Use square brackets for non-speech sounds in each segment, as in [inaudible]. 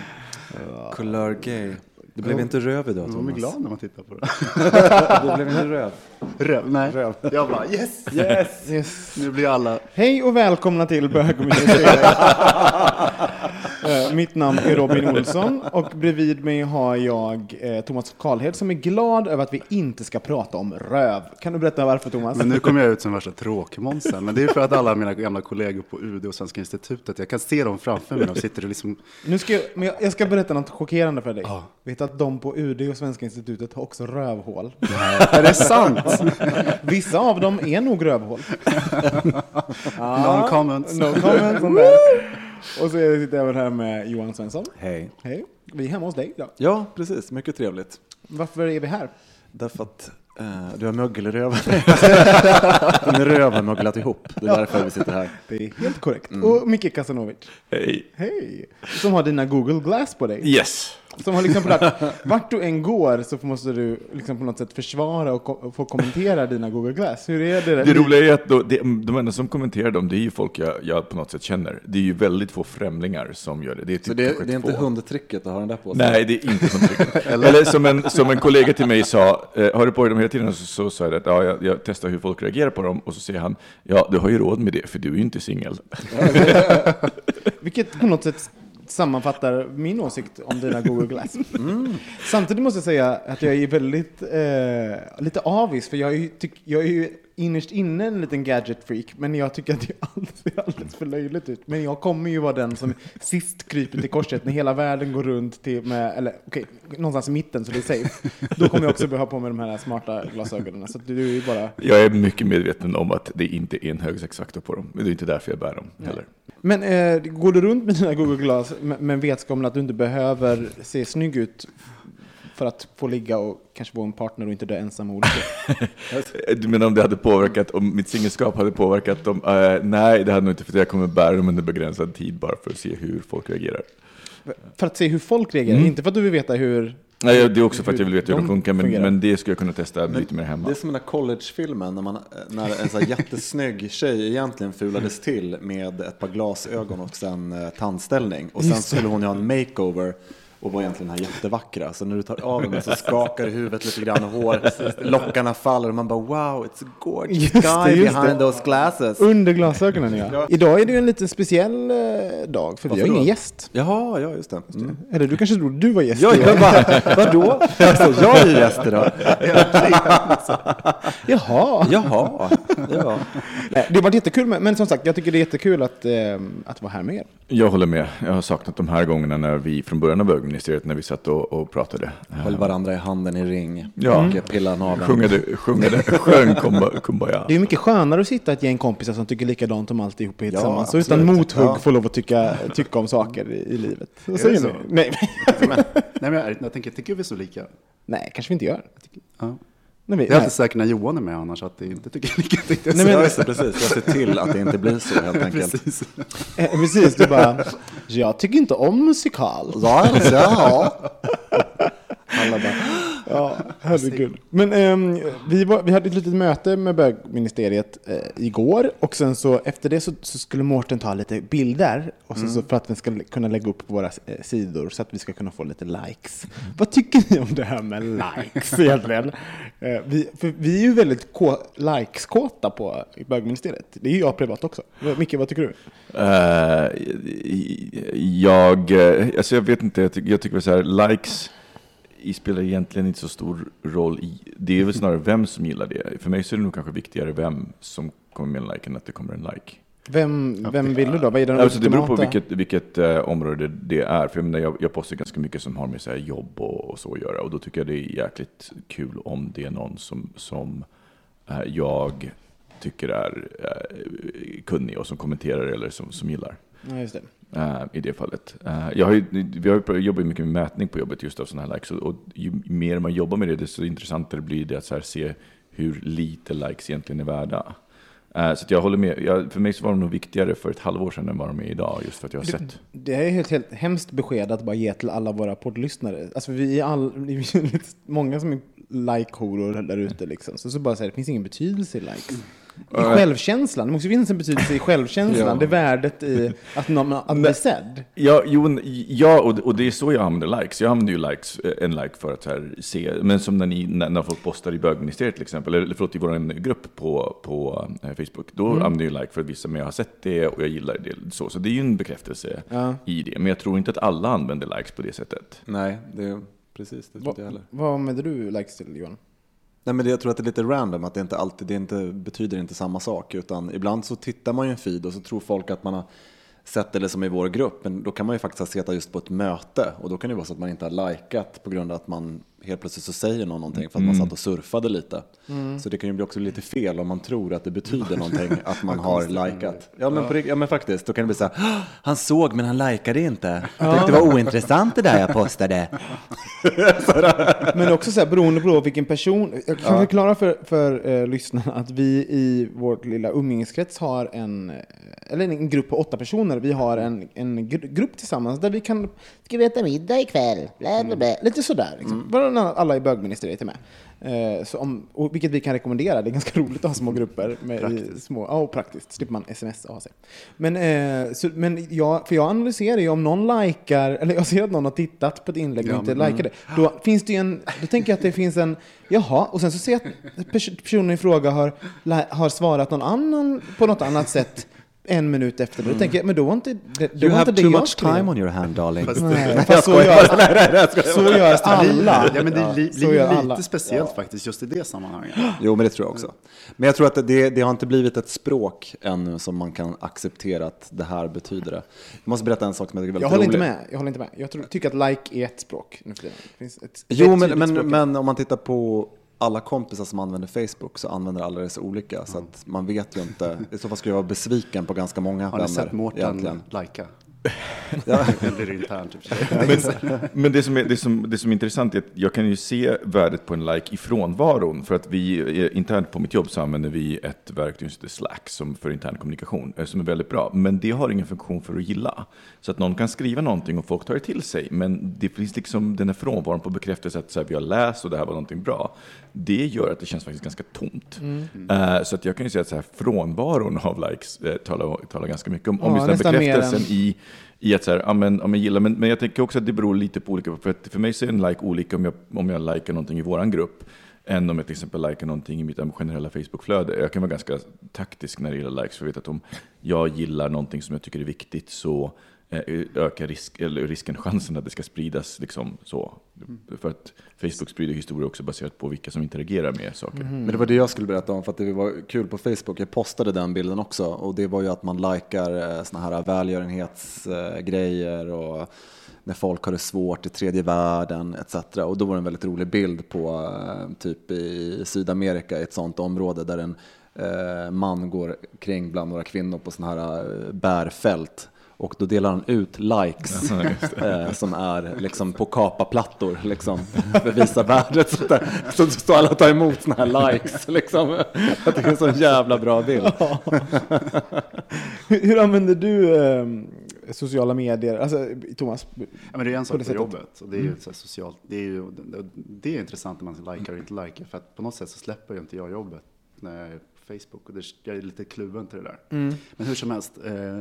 [laughs] Kulör gay. [laughs] Det blev inte röv idag Man blir Thomas. glad när man tittar på det. Det blev inte röv. Röv, nej. Jag bara yes, yes. [laughs] Yes. Nu blir alla... Hej och välkomna till Bögministeriet. [laughs] Eh, Mitt namn är Robin Olsson och bredvid mig har jag eh, Thomas Karlhed som är glad över att vi inte ska prata om röv. Kan du berätta varför Thomas? Men nu kommer jag ut som värsta tråkmånsen. Men det är för att alla mina gamla kollegor på UD och Svenska institutet, jag kan se dem framför mig. De sitter och liksom... Nu ska jag, men jag, jag ska berätta något chockerande för dig. Vet du att de på UD och Svenska institutet har också rövhål? Är det sant? Vissa av dem är nog rövhål. [laughs] Non comments. No comments on that. Och så är jag även här med Johan Svensson. Hej. Hej. Vi är hemma hos dig idag. Ja, precis. Mycket trevligt. Varför är vi här? Därför att eh, du har mögelröv. [laughs] Din röv har möglat ihop. Det är därför vi sitter här. Det är helt korrekt. Och Micke Kasanovic. Hej. Hej! Som har dina Google Glass på dig. Yes. Som har liksom på att vart du än går så måste du liksom på något sätt försvara och ko- få kommentera dina Google Glass. Hur är det? Det roliga är att då, det, de enda som kommenterar dem, det är ju folk jag, jag på något sätt känner. Det är ju väldigt få främlingar som gör det. Det är, typ Så det, kanske det är inte hundtricket att ha den där på sig? Nej, det är inte hundtricket. [laughs] Eller som en, som en kollega till mig sa, eh, har du på dig dem hela tiden? Så, så sa jag att ja, jag, jag testar hur folk reagerar på dem. Och så säger han, ja, du har ju råd med det, för du är ju inte singel. Vilket på något sätt sammanfattar min åsikt om dina Google Glass. [laughs] Samtidigt måste jag säga att jag är väldigt eh, lite avis, för jag är, ju, tyck, jag är ju innerst inne en liten gadget-freak, men jag tycker att det ser alldeles för löjligt ut. Men jag kommer ju vara den som sist kryper till korset när hela världen går runt till med, eller okej, någonstans i mitten så det är safe. Då kommer jag också behöva ha på mig de här smarta glasögonen. Så du är bara... Jag är mycket medveten om att det inte är en högexaktor på dem. Men det är inte därför jag bär dem heller. Men eh, går du runt med dina Google Glass med, med vetskap om att du inte behöver se snygg ut för att få ligga och kanske få en partner och inte dö ensam och olycklig? [laughs] Du menar om det hade påverkat, om mitt singelskap hade påverkat dem? Eh, nej, det hade nog inte, för jag kommer bära dem under begränsad tid bara för att se hur folk reagerar. för att se hur folk reagerar, inte för att du vill veta hur... Nej, det är också för att jag vill veta hur de funkar, men, men det skulle jag kunna testa lite mer hemma. Det är som den där collegefilmen när, man, när en så här jättesnygg tjej egentligen fulades till med ett par glasögon och sen eh, tandställning. Och sen skulle hon ju ha en makeover och var egentligen den här jättevackra. Så när du tar av den så [laughs] skakar huvudet lite grann och hår, lockarna faller och man bara wow, it's a gorgeous Just det, guy just behind det. those glasses. Under glasögonen, ja. [laughs] Idag är det ju en liten speciell eh, dag, för vi har Varför ingen då? gäst. Jaha, ja just det. Mm. Eller du kanske trodde du var gäst? Ja, jag bara, [laughs] vadå? Alltså, jag är ju gäst idag. Jaha! Jaha, ja. Nej, Det har varit jättekul, med, men som sagt, jag tycker det är jättekul att, eh, att vara här med er. Jag håller med. Jag har saknat de här gångerna när vi från början av bögministeriet, när vi satt och, och pratade. Höll varandra i handen i ring. Ja. Och pillade naveln. Sjungade, sjungade, [laughs] sjöng kumba- kumbaya. Det är mycket skönare att sitta ett gäng kompisar som tycker likadant om alltihop tillsammans. och absolut. utan mothugg Ja. få lov att tycka, tycka om saker i, i livet. Vad säger ni? Nej, Men, [laughs] nej, men jag, jag tänker, tycker vi så lika? nej, kanske vi inte gör. Ja. Nej, vi, Jag är nej. alltid säker när Johan är med annars att det inte tycker lika. tänkte jag Nej, säga. men- just det, precis. Jag ser till att det inte blir så helt [laughs] enkelt. Precis. Eh, precis, du bara, jag tycker inte om musikal. Ja, ja. [laughs] Alla bara, Ja, herregud. Men ehm, vi, var, vi hade ett litet möte med bögministeriet eh, igår och sen så efter det så, så skulle Mårten ta lite bilder och sen så för att vi ska kunna lägga upp på våra eh, sidor så att vi ska kunna få lite likes. Vad tycker ni om det här med likes egentligen? [laughs] Eh, vi, vi är ju väldigt likes-kåta på bögministeriet. Det är ju jag privat också. Micke, vad tycker du? Eh, jag, alltså jag vet inte, jag, tycker jag tycker så här, likes spelar egentligen inte så stor roll i, det är väl snarare vem som gillar det. För mig så är det nog kanske viktigare vem som kommer med en like än att det kommer en like. Vem, vem vill du då? Vad är den Alltså det beror på vilket, vilket eh, område det är. För jag, menar, jag, jag postar ganska mycket som har med så här, jobb och, och så att göra. Och då tycker jag det är jäkligt kul om det är någon som, som eh, jag tycker är eh, kunnig och som kommenterar eller som, som gillar. Ja, just det. eh, i det fallet. Eh, jag har ju, vi har jobbat mycket med mätning på jobbet just av sådana här likes. Och, och ju mer man jobbar med det, desto intressantare blir det att så här se hur lite likes egentligen är värda. Eh, så jag håller med. Jag, för mig så var de nog viktigare för ett halvår sedan än vad de är idag, just för att jag har sett. Det är ett helt hemskt besked att bara ge till alla våra poddlyssnare. Alltså vi är, all, vi är lite [laughs] många som är like-horor där ute liksom. Så, så bara säger det finns ingen betydelse i likes. I självkänslan, det måste finnas en betydelse i självkänslan. Ja. Det är värdet i att någon att bli sedd. Ja, jo, ja och, och det är så jag använder likes. Jag använder ju likes, eh, en like för att här, se, men som när, ni, när, när folk postar i bögministeriet till exempel, eller förlåt, i vår grupp på, på eh, Facebook, då använder jag like för att visa mig jag har sett det och jag gillar det. Så, så det är ju en bekräftelse Ja. i det. Men jag tror inte att alla använder likes på det sättet. Nej, det är precis, det tror Va, inte jag heller. vad använder du likes till Johan? Nej, men det, jag tror att det är lite random, att det inte alltid det inte, betyder inte samma sak. Utan ibland så tittar man ju en feed och så tror folk att man har sett det som i vår grupp. Men då kan man ju faktiskt ha sett just på ett möte. Och då kan det vara så att man inte har likat på grund av att man helt plötsligt så säger någon någonting för att man satt och surfade lite. Så det kan ju bli också lite fel om man tror att det betyder [laughs] någonting att man har likat. Ja men, på, ja men faktiskt, då kan det bli så här, "Åh, han såg men han likade inte. Jag tyckte det var ointressant det där jag postade. [laughs] Men också så här, beroende på vilken person. Jag kan förklara för, för eh, lyssnarna att vi i vårt lilla umgängeskrets har en, eh, eller en grupp på åtta personer. Vi har en, en gr- grupp tillsammans där vi kan, ska vi äta middag ikväll? Bla, bla, bla. Lite sådär. Liksom. Bland annat Alla i bögministeriet är med. Eh, så om, och vilket vi kan rekommendera. Det är ganska [laughs] roligt att ha små grupper. Med i små, ja, och praktiskt. slipper man sms av sig. Men, eh, så, men jag, för jag analyserar ju om någon likar, eller jag ser att någon har tittat på ett inlägg och Ja, inte likar det. Då finns det en, då tänker jag att det finns en, jaha, och sen så ser jag att pers- personen i fråga har, har svarat någon annan på något annat sätt en minut efter. Då tänker jag, men då var inte det, då You var inte have det too jag much skrev. time on your hand darling. [laughs] Nej, fast så gör, [laughs] så gör alla. Ja, men det li- blir gör lite speciellt faktiskt just i det sammanhanget. [gasps] Jo, men det tror jag också. Men jag tror att det, det har inte blivit ett språk ännu som man kan acceptera att det här betyder det. Jag måste berätta en sak som jag tycker är Jag väldigt håller inte rolig. med. Jag håller inte med. Jag tror, tycker att like är ett språk nu för tiden. Det finns ett Jo, men, men, språk. men om man tittar på alla kompisar som använder Facebook så använder alla det så olika. Så att man vet ju inte. I så fall skulle jag vara besviken på ganska många Har ni vänner. sett Mårten egentligen. lajka? [laughs] Ja. Eller internt sig. Men, men det, som är, det, som, det som är intressant är att jag kan ju se värdet på en like i frånvaron. För att vi internt på mitt jobb så använder vi ett verktyg som heter Slack som för intern kommunikation, eh, som är väldigt bra. Men det har ingen funktion för att gilla. Så att någon kan skriva någonting och folk tar det till sig. Men det finns liksom den här frånvaron på bekräftelse att så här, vi har läst och det här var någonting bra. Det gör att det känns faktiskt ganska tomt. Eh, så att jag kan ju säga att så här, frånvaron av likes eh, talar, talar ganska mycket om, om Ja, just den bekräftelsen i, i att så här, ja men, ja men gilla, men, men jag tänker också att det beror lite på olika, för, att för mig så är en like olika om jag, om jag likar någonting i våran grupp, än om jag till exempel likar någonting i mitt generella Facebook-flöde. Jag kan vara ganska taktisk när det gäller likes, för jag vet att om jag gillar någonting som jag tycker är viktigt så ökar risk, eller risken, chansen att det ska spridas liksom så. För att Facebook sprider historier också baserat på vilka som interagerar med saker. Men det var det jag skulle berätta om för att det var kul på Facebook. Jag postade den bilden också och det var ju att man likar såna här välgörenhetsgrejer och när folk har det svårt i tredje världen etc. Och då var det en väldigt rolig bild på eh, typ i Sydamerika i ett sånt område där en eh, man går kring bland några kvinnor på såna här eh, bärfält. Och då delar han ut likes [laughs] eh, som är liksom på kapaplattor liksom, för att visa värdet. Så, där, så står alla och tar emot såna här likes. [laughs] Liksom. Jag tycker det är en så jävla bra bild. hur, hur använder du eh, sociala medier? Alltså, Thomas? Ja, men det är en på sak det på sättet. jobbet. Och det är ju så här socialt. Det är, ju, det, är intressant när man likar och inte likar. För att på något sätt så släpper ju inte jag jobbet när jag är på Facebook. Och det, jag är lite kluven till det där. Men hur som helst. Eh,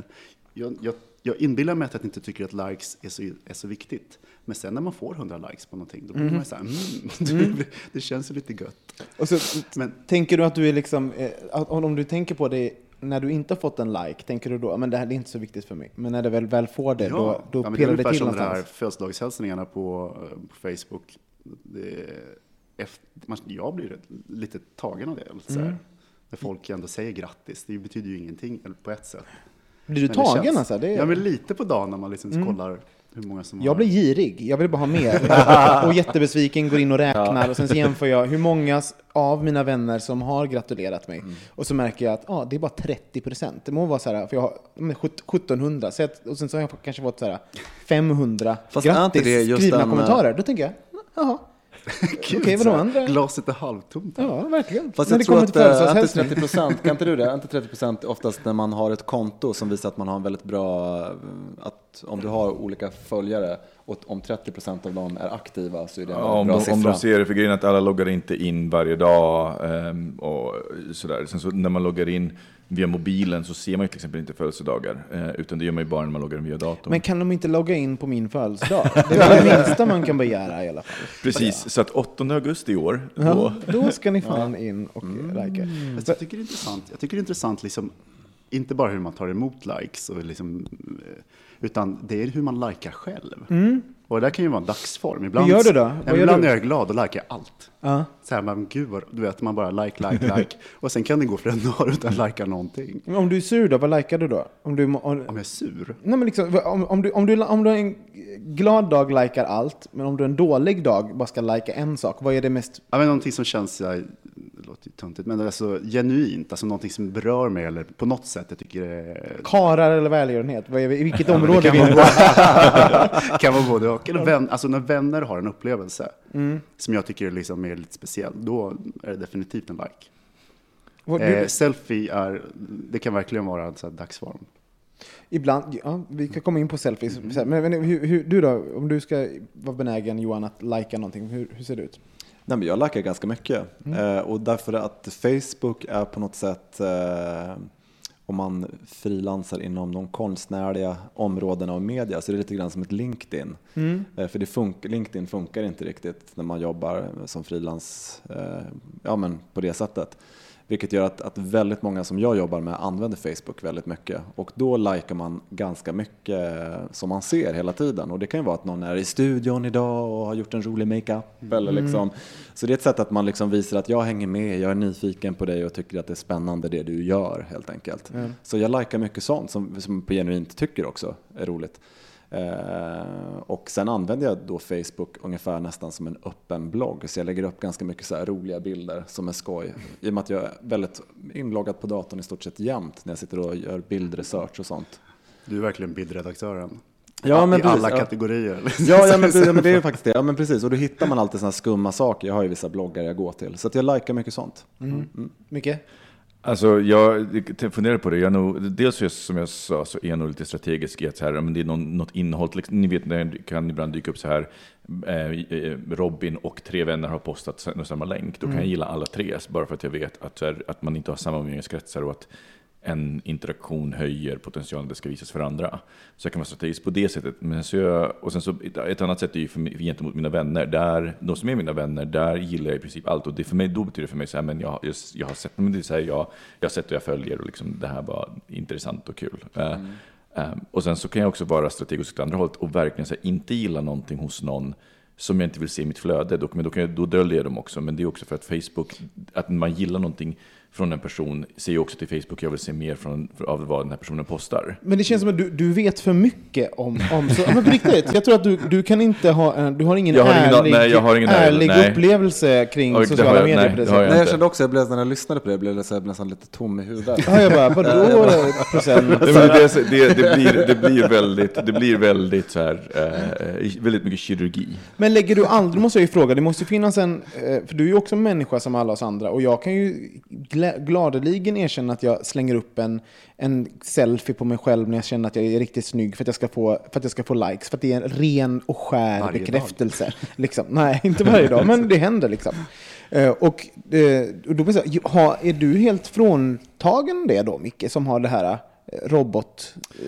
jag, jag, jag inbillar mig att jag inte tycker att likes är så, är så viktigt. Men sen när man får 100 likes på någonting, då blir man ju så här, mm, [laughs] det, det känns ju lite gött. Och så, Men tänker du att du är liksom, eh, om du tänker på det när du inte har fått en like, tänker du då, men det här det är inte så viktigt för mig. Men när du väl, väl får det, då, då ja, men det är pillar det ungefär till som det här någonstans. födelsedagshälsningarna på, eh, på Facebook. Det, efter, man, jag blir lite tagen av det. Så Mm. här. När folk ändå säger grattis, det betyder ju ingenting på ett sätt. Blir du Men tagen känns- alltså? Det är... Ja, men lite på dagen när man liksom kollar hur många som Jag har... blir girig, jag vill bara ha mer. [laughs] och jättebesviken, går in och räknar och sen så jämför jag hur många av mina vänner som har gratulerat mig. Mm. Och så märker jag att ah, det är bara 30 procent. Det må vara så här, för jag har men, 1700, så att, och sen så har jag kanske fått så här 500 Fast grattis skrivna en, eh, kommentarer. Då tänker jag, jaha, [laughs] Gud, okej, vadå andra? Glaset är halvtomt. här. ja verkligen. Fast När jag det tror kommer att till äh, inte födelsedagshälsning. 30 procent, kan inte du det? Är [laughs] inte 30 procent oftast när man har ett konto som visar att man har en väldigt bra, eh, att om du har olika följare och om 30 procent av dem är aktiva så är det en Ja, bra de, siffra. om de ser det, för grejen är att alla loggar inte in varje dag ehm, och sådär. Sen så när man loggar in via mobilen så ser man ju till exempel inte födelsedagar, eh, utan det gör man ju bara när man loggar in via datorn. Men kan de inte logga in på min födelsedag? [laughs] Det är väl det minsta man kan begära i alla fall. Precis, så att 8 augusti i år, Ja, då, då ska ni fan in och Mm. likea. Jag tycker det är intressant, jag tycker det är intressant liksom, inte bara hur man tar emot likes, och liksom, eh, utan det är hur man likar själv. Och det där kan ju vara en dagsform. Ibland, Hur gör du då? Vad Ja, gör ibland du? är jag glad och likar allt. Ja. Så här, man, gud vad, du vet, man bara like, like, like. [laughs] och sen kan det gå flera dagar utan att likea någonting. Men Om du är sur då, vad likar du då? Om du, om, Om jag är sur? nej men liksom, om, om, du, om, du, om du en glad dag likar allt, men om du har en dålig dag bara ska lika en sak, vad är det mest... Ja, men någonting som känns, låter töntigt, men alltså genuint, alltså någonting som berör mig eller på något sätt jag tycker det är Karar eller välgörenhet? Vad är, vi- I vilket det område kan vi vara [laughs] kan vara både och. Eller vän, alltså när vänner har en upplevelse Mm. som jag tycker är liksom är lite speciell, då är det definitivt en like. Vad- Eh, selfie är, det kan verkligen vara en här dagsform. ibland, ja, vi kan komma in på selfies. Men, men hur, hur, du då, om du ska vara benägen Johan att lika någonting, hur, hur ser det ut? Nej, men jag likar ganska mycket. Eh, och därför att Facebook är på något sätt, eh, om man frilansar inom de konstnärliga områdena av media, så är det lite grann som ett LinkedIn. Eh, för det fun- LinkedIn funkar inte riktigt när man jobbar som frilans eh, ja, men på det sättet. Vilket gör att, att väldigt många som jag jobbar med använder Facebook väldigt mycket. Och då likar man ganska mycket som man ser hela tiden. Och det kan ju vara att någon är i studion idag och har gjort en rolig makeup. Eller liksom. Så det är ett sätt att man liksom visar att jag hänger med, jag är nyfiken på dig och tycker att det är spännande det du gör helt enkelt. Så jag likar mycket sånt som, som på genuint tycker också är roligt. Eh, och sen använder jag då Facebook ungefär nästan som en öppen blogg. Så jag lägger upp ganska mycket så här roliga bilder som är skoj. I och med att jag är väldigt inloggad på datorn i stort sett jämt när jag sitter och gör bildresearch och sånt. Du är verkligen bildredaktören. Ja, men I alla precis, ja. kategorier. [laughs] Ja, ja men, ja, men det är faktiskt det. Ja, men precis. Och då hittar man alltid sådana skumma saker. Jag har ju vissa bloggar jag går till. Så att jag likar mycket sånt. Micke? Alltså, jag funderar på det. Jag nog, dels just som jag sa så är jag nog lite strategisk i att så här, men det är någon, något innehåll. ex- Ni vet, det kan ibland dyka upp så här, eh, eh, Robin och tre vänner har postat sa- samma länk. Då kan jag gilla alla tre, bara för att jag vet att, här, att man inte har samma umgängeskretsar och att en interaktion höjer potentialen det ska visas för andra. Så jag kan vara strategisk på det sättet. Men så jag, och sen så ett, annat sätt är ju för mig, gentemot mina vänner. Där, de som är mina vänner, där gillar jag i princip allt. Och det för mig, då betyder det för mig så här, men jag, jag, jag har sett, men det så här, jag, jag har sett och jag följer och liksom, det här var intressant och kul. Eh, eh, och sen så kan jag också vara strategisk åt andra hållet och verkligen så här, inte gilla någonting hos någon som jag inte vill se i mitt flöde, då, men då, kan jag, då döljer jag dem också. Men det är också för att Facebook, att man gillar någonting från en person, ser ju också till Facebook, jag vill se mer från, av vad den här personen postar. Men det känns som att du, du vet för mycket om... om så, men på riktigt, jag tror att du, du kan inte ha en, du har ingen Jag har ingen- ärlig, nej, jag har ingen ärlig- ärlig nej. upplevelse kring det sociala jag- medier nej, på det sättet. jag Nej, jag kände också, jag blev, när jag lyssnade på det, blev jag så här nästan lite tom i huvudet. Ja, jag bara, vadå [laughs] procent? [laughs] Det, det, det, blir, det blir väldigt, det blir väldigt, så här, eh, väldigt mycket kirurgi. Men lägger du aldrig, måste jag ju fråga, det måste ju finnas en, eh, för du är ju också en människa som alla oss andra och jag kan ju gladeligen erkänna att jag slänger upp en, en selfie på mig själv när jag känner att jag är riktigt snygg för att jag ska få, för att jag ska få likes. För att det är en ren och skär Varje bekräftelse. Liksom. [laughs] Nej, inte varje dag, men det händer liksom. Eh, och, eh, och då blir ha, är du helt fråntagen det då, Micke, som har det här robot... [laughs]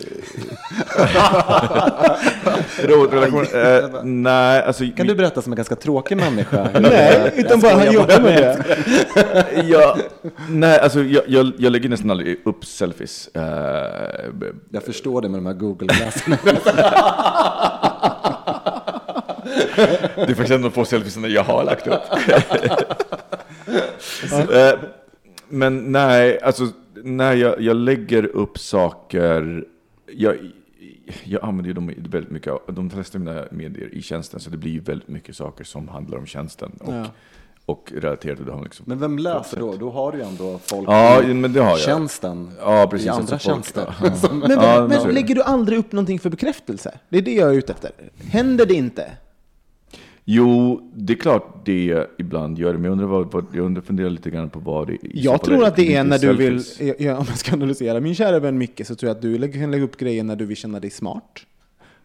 Rådrelation? Eh, nej, alltså... Kan du berätta som en ganska tråkig människa? [laughs] Nej, utan bara han jobbar med det. ja, nej, alltså jag, jag, jag lägger nästan aldrig upp selfies. Eh, Jag förstår det med de här Google-glasserna. [laughs] det är faktiskt en av de få selfiesarna jag har lagt upp. Eh, Men nej, alltså när jag, jag lägger upp saker, jag, jag använder ju dem väldigt mycket, av- de flesta av mina medier i tjänsten, så det blir ju väldigt mycket saker som handlar om tjänsten och, Ja. och relaterat till det. Liksom. Men vem läser då? Då har du ju ändå folk Ja, i men det har jag. tjänsten Ja, precis. i andra folk- tjänster. Ja. [laughs] Men, Ja, men är det. lägger du aldrig upp någonting för bekräftelse? Det är det jag är ute efter. Händer det inte? Jo, det är klart det ibland gör det, men jag undrar vad, jag undrar, funderar lite grann på vad det så Jag tror att det är när du vill, ja, [laughs] om jag ska analysera min kära vän Micke, så tror jag att du kan lägga upp grejer när du vill känna dig smart.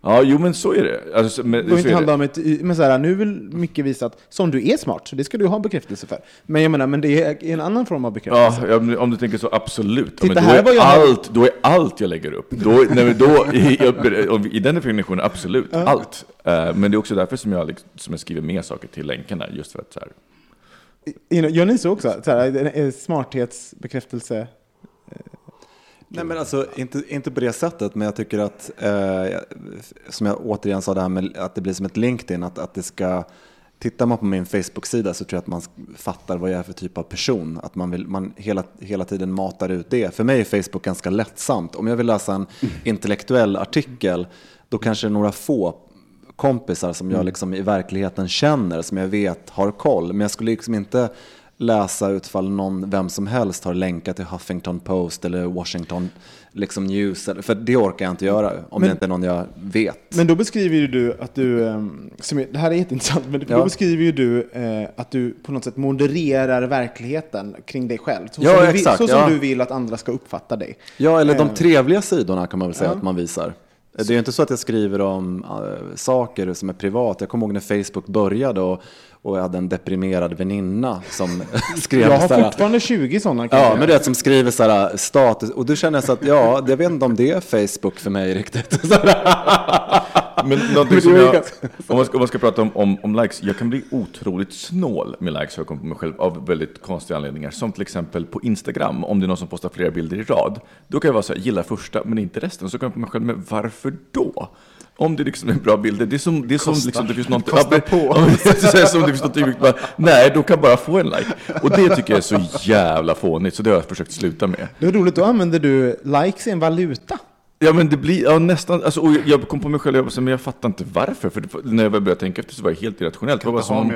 Ja, jo men så är det. Alltså, så- men, Det behöver inte handla om ett, men så här, nu vill Micke visa att som du är smart, så det ska du ha bekräftelse för. Men jag menar, men det är en annan form av bekräftelse. Ja, ja, om du tänker så, absolut. Titta, men då, här är var jag här. allt, då är allt jag lägger upp. Då, nej, då, i, jag- I den definitionen, absolut. Allt. Eh, men det är också därför som jag, liksom, som jag skriver med saker till länkarna. Just för att så här, Gör ni så också? Så här, smarthetsbekräftelse? Nej men alltså inte, inte på det sättet, men jag tycker att, eh, som jag återigen sa det här med att det blir som ett LinkedIn, att, att det ska, tittar man på min Facebook-sida så tror jag att man fattar vad jag är för typ av person, att man, vill, man hela, hela tiden matar ut det. För mig är Facebook ganska lättsamt. Om jag vill läsa en intellektuell artikel, då kanske det är några få kompisar som jag liksom i verkligheten känner, som jag vet har koll. Men jag skulle liksom inte läsa utfall någon, vem som helst har länkat till Huffington Post eller Washington liksom News. För det orkar jag inte göra om Men- det inte är någon jag vet. Men då beskriver ju du att du, ehm, som är, det här är jätteintressant, men Ja. då beskriver ju du eh, att du på något sätt modererar verkligheten kring dig själv. Så, Ja, som, du, vill- exakt, så som ja. du vill att andra ska uppfatta dig. Ja, eller de Eh. trevliga sidorna kan man väl säga att man visar. Det är ju inte så att jag skriver om äh, saker som är privat. Jag kommer ihåg när Facebook började och, och jag hade en deprimerad väninna som [laughs] skrev Jag har så här, fortfarande 20 sådana. Ja, men du vet som skriver så här status och du känner så att ja, jag vet inte om det är Facebook för mig riktigt. [laughs] Men någonting som jag, om, man ska, om man ska prata om, om, om likes, jag kan bli otroligt snål med likes jag kommit på mig själv av väldigt konstiga anledningar. Som till exempel på Instagram, om det är någon som postar flera bilder i rad. Då kan jag vara så här, gilla första men inte resten. Så kan jag på mig själv, men varför då? Om det liksom är bra bilder, det är som, det är som liksom, det finns något... Kosta på. [laughs] Ja, som det finns något bara, nej, då kan bara få en like. Och det tycker jag är så jävla fånigt, så det har jag försökt sluta med. Det är roligt, då använder du likes i en valuta. Ja men det blir, ja nästan, alltså, och jag kom på mig själv och jag men jag fattar inte varför. För det, när jag började tänka efter så var det helt irrationellt. Det var bara har som om?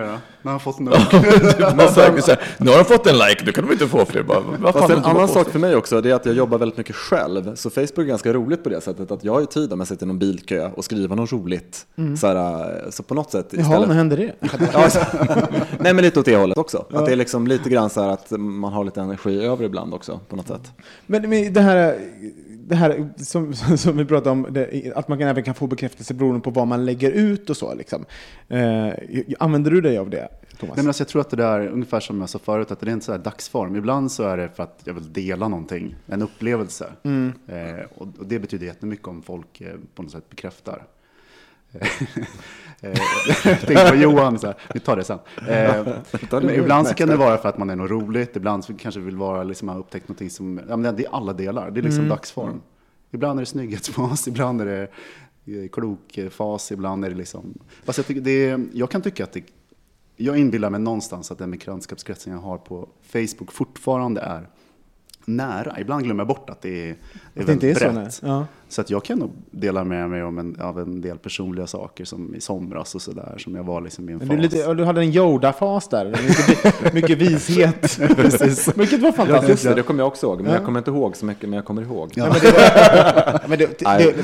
När han fått nog. [laughs] man säger så här, nu har de fått en like, då kan de inte få fler. Bara, vad fan Fast en annan sak för mig också det är att jag jobbar väldigt mycket själv. Så Facebook är ganska roligt på det sättet att jag har ju tid om jag sitter i någon bilkö och skriver något roligt. Så, här, så på något sätt Jaha, när hände det? [laughs] Ja, så- [laughs] Nej men lite åt det hållet också. Att det är liksom lite grann så här att man har lite energi över ibland också på något sätt. Men, men det här, det här som, [laughs] som vi pratade om, det, att man även kan få bekräftelse beroende på vad man lägger ut och så. Liksom. Eh, använder du dig av det, Thomas? Nej, men alltså, jag tror att det där, ungefär som jag sa förut, att det är inte så här dagsform. Ibland så är det för att jag vill dela någonting, en upplevelse. Eh, och, och det betyder jättemycket om folk eh, på något sätt bekräftar. [laughs] Eh, jag tänkte på Johan, så här, vi tar det sen. [laughs] Eh, ibland så kan det vara för att man är något roligt, ibland så kanske vill vara liksom, man har upptäckt någonting som, ja, men det är alla delar, det är liksom dagsform. Ibland är det snygghetsfas, [laughs] ibland är det eh, klokfas, ibland är det liksom... Fast jag, tycker det är, jag kan tycka att det, jag inbillar mig någonstans att den bekantskapskretsen jag har på Facebook fortfarande är nära. Ibland glömmer jag bort att det är, det är Att det inte är så, brett. nej. Ja. Så att jag kan nog dela med mig om en, av en del personliga saker som i somras och sådär som jag var liksom i en Men fas. Du, lite, du hade en Yoda-fas där. Mycket, [laughs] mycket vishet. [laughs] Vilket [laughs] var fantastiskt. det, det kommer jag också ihåg. Men jag kommer inte ihåg så mycket, men jag kommer ihåg. Ja, men det, var, det,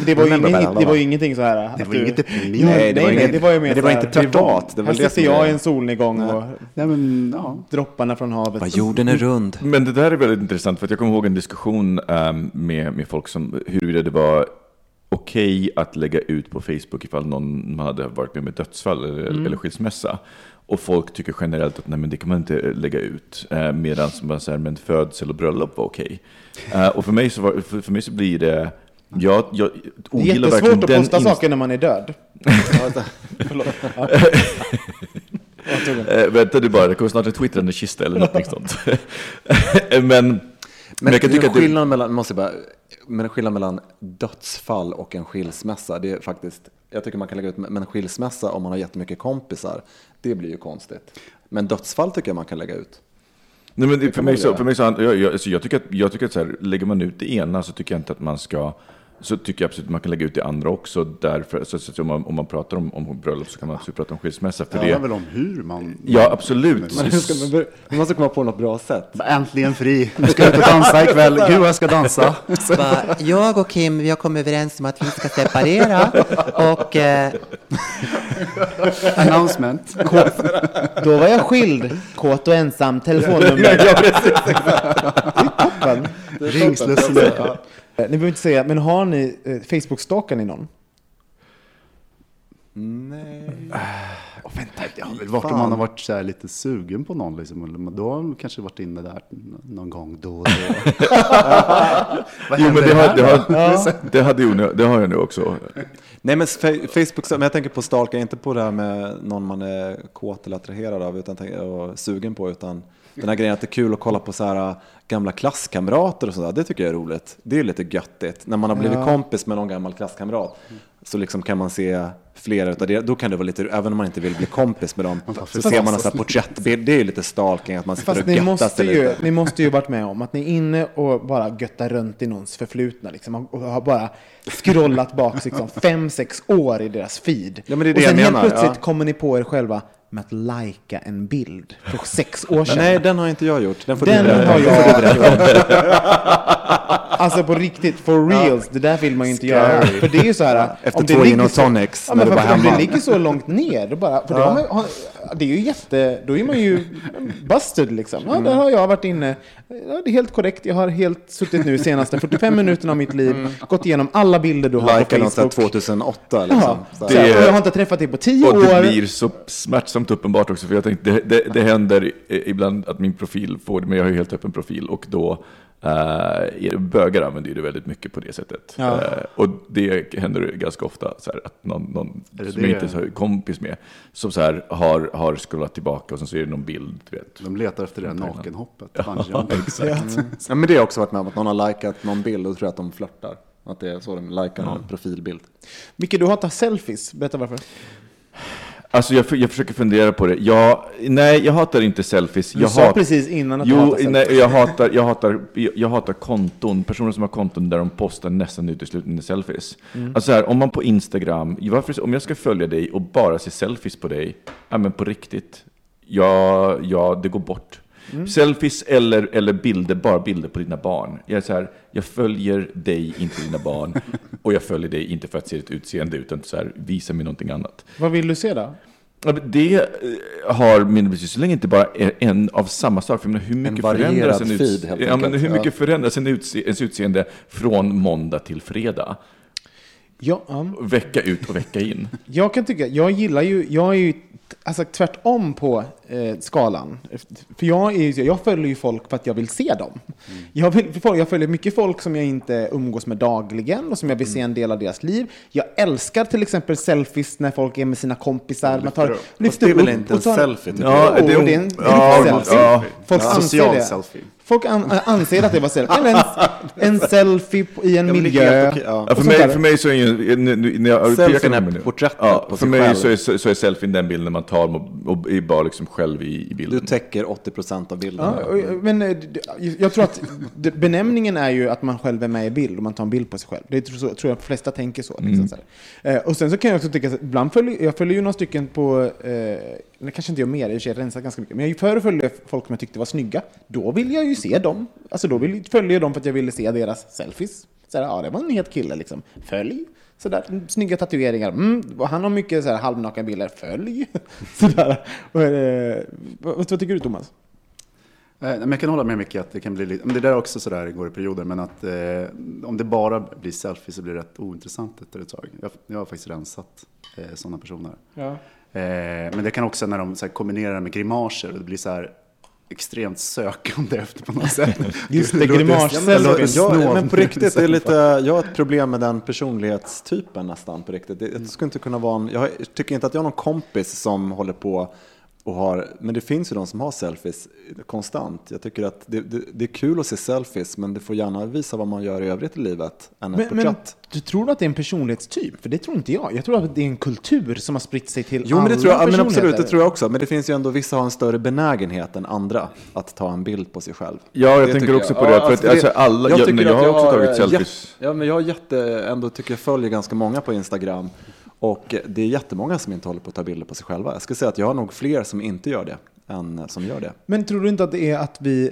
det, det, ju ingen, det var ingenting så här. att var du- inget deprimerande. Nej, det var nej, inget- det var ju mer det var så inte privat, det var Här det sitter jag i en solnedgång och Nej, men, ja. dropparna från havet. Bara, jorden är rund. Men det där är väldigt intressant, för att jag kommer ihåg en diskussion ehm, med, med folk som huruvida det var okej att lägga ut på Facebook ifall någon hade varit med om ett dödsfall eller, eller skilsmässa. Och folk tycker generellt att nej, men det kan man inte lägga ut, eh, medan man säger men födsel och bröllop var okej. Eh, och för mig, så var, för, för mig så blir det, jag, jag det är ogillar jättesvårt att posta saker när man är död. [laughs] Förlåt. [laughs] Eh, vänta du bara, det kommer snart en twittrande kista eller något sånt. [laughs] men, men, Men, det, skillnaden mellan, måste bara, men skillnaden mellan dödsfall och en skilsmässa, det är faktiskt, jag tycker man kan lägga ut, men en skilsmässa om man har jättemycket kompisar, det blir ju konstigt. Men dödsfall tycker jag man kan lägga ut. Nej, men det, för, mig så, för mig så, jag, jag, alltså jag tycker att, jag tycker att så här, lägger man ut det ena så tycker jag inte att man ska, så tycker jag absolut att man kan lägga ut det andra också. Därför, så, så, så om, man, om man pratar om, om bröllop så kan man absolut prata om skilsmässa. För Det handlar väl om hur man... ja, absolut. Men hur ska man, man måste komma på något bra sätt. Äntligen fri! Nu ska jag ut och dansa ikväll. [laughs] Gud jag ska dansa! Jag och Kim, vi har kommit överens om att vi ska separera och eh, Announcement. Då var jag skild, kåt och ensam, telefonnummer. ja, precis. Toppen. Eh, Ni behöver inte säga, men har ni eh, Facebook-stalkar ni någon? Nej. Oh, vänta, det har väl varit om man har varit så här lite sugen på någon. Liksom. Då har man kanske varit inne där någon gång då och då. [laughs] Vad Jo, men det, har, här det, har, [laughs] det, hade ju, det har jag nu också. Nej men Facebook, men jag tänker på stalka, inte på det här med någon man är kåt eller attraherad av utan och sugen på, utan den här grejen att det är kul att kolla på så här äh, gamla klasskamrater och sådär, det tycker jag är roligt. Det är lite göttigt. När man har blivit kompis med någon gammal klasskamrat så liksom kan man se flera utav det. Då kan det vara lite, även om man inte vill bli kompis med dem, så ser man en sån här porträttbild. Det är ju lite stalking, att man sitter Fast och ni göttar måste, sig ju, lite. ni måste ju varit med om att ni är inne och bara göttar runt i någons förflutna liksom, och har bara scrollat bak liksom, fem, sex år i deras feed. Ja, men det är det och sen jag helt menar, plötsligt ja. kommer ni på er själva med att lajka en bild för sex år sedan. Nej, den har inte jag gjort. Den får Den du berätta. har jag gjort. Alltså på riktigt, for reals, det där vill man ju inte göra. För det är ju så här, Efter det två gin och så- tonics Ja, när men du var om det ligger så långt ner, då bara, för det, har man, det är ju jätte, då är man ju busted liksom. Ja, där har jag varit inne. Ja, det är helt korrekt, jag har helt suttit nu senaste 45 minuterna av mitt liv, gått igenom alla bilder du har på Lajka något sånt Facebook. 2008 liksom. Ja, Så så här. och jag har inte träffat dig på tio Och det år. blir så smärtsamt uppenbart också, för jag tänkte, det, det, det händer ibland att min profil får det, men jag har ju helt öppen profil och då eh, det, bögar använder ju det väldigt mycket på det sättet. Ja. Eh, och det händer ganska ofta, så här, att någon, någon det som det? jag inte är kompis med, som så här, har, har scrollat tillbaka och sen så är det någon bild, du vet. De letar efter det här nakenhoppet. Ja, [laughs] exakt. Ja, men det har jag också varit med om, att någon har likat någon bild och tror jag att de flörtar. Att det är så de likar någon profilbild. Micke, du hatar selfies. Berätta varför. Alltså jag, jag försöker fundera på det. Jag, nej, jag hatar inte selfies. Du jag sa hat- precis innan att du Jo, hatar selfies. nej, jag hatar, jag, hatar, jag, jag hatar konton, personer som har konton där de postar nästan uteslutande selfies. Mm. Alltså här, om man på Instagram, varför, om jag ska följa dig och bara se selfies på dig, ja men på riktigt, ja, ja det går bort. Mm. Selfies eller, eller bilder, bara bilder på dina barn. Jag är så här, jag följer dig, inte dina barn. [laughs] Och jag följer dig inte för att se ditt utseende, utan så här, visa mig någonting annat. Vad vill du se då? Ja, Det eh, har länge det inte bara en av samma sak. För hur mycket varierad förändras, en feed, helt ja, men hur Ja. mycket förändras en utse ens utseende från måndag till fredag? Ja, ja. Vecka ut och vecka in. Jag kan tycka, jag gillar ju, jag är ju alltså, tvärtom på eh, skalan. För jag, är, jag följer ju folk för att jag vill se dem. Jag, vill, jag följer mycket folk som jag inte umgås med dagligen och som jag vill se en del av deras liv. Jag älskar till exempel selfies när folk är med sina kompisar. Man tar, Fast det är väl inte en tar- selfie? tycker Ja, det är en ja, selfie. ja. Folk Ja. anser Social det. selfie. Folk an, anser att det var selfie. Eller en, [laughs] en selfie på- i en Ja, miljö. okej, ja. Ja, för, mig, för mig så är ju, när jag Selfien pekar är porträttet ja, på För sig mig själv. så är, så, så är selfien den bilden man tar och, och är bara liksom själv i, i Du bilden. täcker 80% av bilden. Ja, men eh, jag tror att benämningen är ju att man själv är med i bild och man tar en bild på sig själv. Det tror, så, tror jag de flesta tänker så. Liksom, så här. Eh, och sen så kan jag också tycka, att ibland följer jag följer ju några stycken på, eh, det kanske inte jag mer, jag rensat ganska mycket, men jag förr följde jag folk som jag tyckte var snygga. Då vill jag ju se dem. Alltså då vill, följer jag dem för att jag ville se deras selfies. Så här, ja, det var en het kille liksom. Följ. Sådär, snygga tatueringar. Mm, han har mycket så här halvnakna bilder. Följ. [laughs] Sådär. Och, eh, vad, vad tycker du Thomas? Eh, men jag kan hålla med mycket att det kan bli lite, men det där är också sådär, det går i perioder, men att eh, om det bara blir selfie så blir det rätt ointressant efter ett tag. Jag, jag har faktiskt rensat eh, sådana personer. Ja. Eh, men det kan också när de så här, kombinerar det med grimaser och det blir så här extremt sökande [laughs] efter på något sätt. Just det, låter- grimas- ja, men det låter Ja, snålt. men på riktigt, det är lite, [laughs] jag har ett problem med den personlighetstypen nästan på riktigt. Det, det skulle inte kunna vara en, jag tycker inte att jag har någon kompis som håller på och har, men det finns ju de som har selfies konstant. Jag tycker att det, det, det är kul att se selfies, men det får gärna visa vad man gör i övrigt i livet än ett Men, men porträtt. du tror att det är en personlighetstyp? För det tror inte jag. Jag tror att det är en kultur som har spritt sig till Jo, men alla det tror jag, ja, men absolut, det tror jag också. Men det finns ju ändå, vissa har en större benägenhet än andra att ta en bild på sig själv. Ja, jag Det tänker tycker också jag. på det. Ja, För att, alltså, alltså, alla, jag, men jag att har också tagit selfies. Ja, men jag har jätte, ändå tycker jag följer ganska många på Instagram. Och det är jättemånga som inte håller på att ta bilder på sig själva. Jag skulle säga att jag har nog fler som inte gör det än som gör det. Men tror du inte att det är att vi...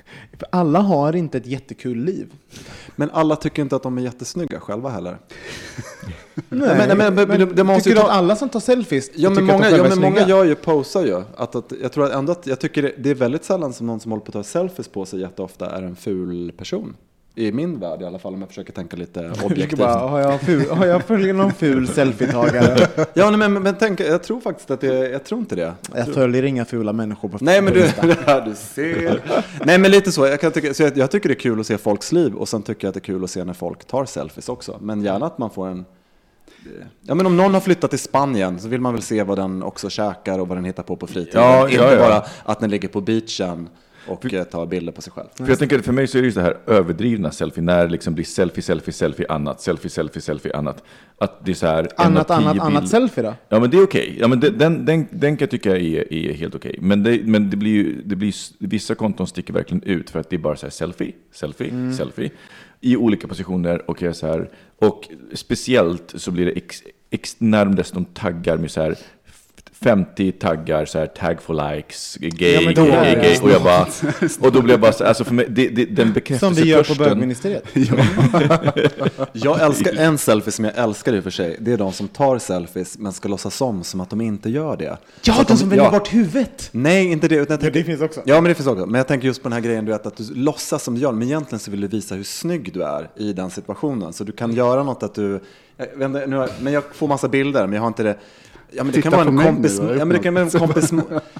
[laughs] alla har inte ett jättekul liv. Men alla tycker inte att de är jättesnygga själva heller. [laughs] Nej, men- men- men- det- det måste tycker ju du ta- att alla som tar selfies Ja, men många, att de ja, men många gör ju, posar ju. Att, att, jag tror att ändå att, jag tycker det, det är väldigt sällan som någon som håller på att ta selfies på sig jätteofta är en ful person. I min värld i alla fall, om jag försöker tänka lite [laughs] objektivt. bara, har jag, ful, har jag följer någon ful selfietagare? [laughs] Ja, nej, men, men, tänk, jag tror faktiskt att det, jag tror inte det. Jag följer inga fula människor på Nej men du, [laughs] du ser. Nej men lite så, jag, kan tycka, så jag, jag tycker det är kul att se folks liv och sen tycker jag att det är kul att se när folk tar selfies också. Men gärna att man får en... Ja men om någon har flyttat till Spanien så vill man väl se vad den också käkar och vad den hittar på på fritiden. Ja, Inte ja, ja. bara att den ligger på beachen och eh, tar bilder på sig själv. För jag tänker för mig så är det ju så här överdrivna selfie, när det liksom blir selfie, selfie, selfie, annat, selfie, selfie, selfie, annat. Att det är så här Annat, annat, annat bild- selfie då? Ja men det är okej. Ja, men det, den, den, den kan jag tycka är, är helt okej. Men, det, men det blir ju, det blir, vissa konton sticker verkligen ut för att det är bara så här selfie, selfie, Mm. selfie. I olika positioner och jag så här. Och speciellt så blir det ex, ex, närmast de taggar med så här 50 taggar, så här tag for likes, gay, Ja, då gay, gay. Och jag bara, [laughs] och då blir jag bara så alltså för mig, det, det, den Som vi gör på bögministeriet. [laughs] [laughs] Jag älskar en selfie som jag älskar i och för sig. Det är de som tar selfies men ska låtsas om som att de inte gör det. Ja, att de som väljer ja. bort huvudet! Nej, inte det. Utan jag Ja, tänker, det finns också. Ja, men det finns också. Men jag tänker just på den här grejen, du vet, att du låtsas som du gör, men egentligen så vill du visa hur snygg du är i den situationen. Så du kan göra något att du, jag vet inte, nu, har- men jag får massa bilder, men jag har inte det. Ja, men det kan vara en kompis, nu, det ja, men det kan vara en kompis,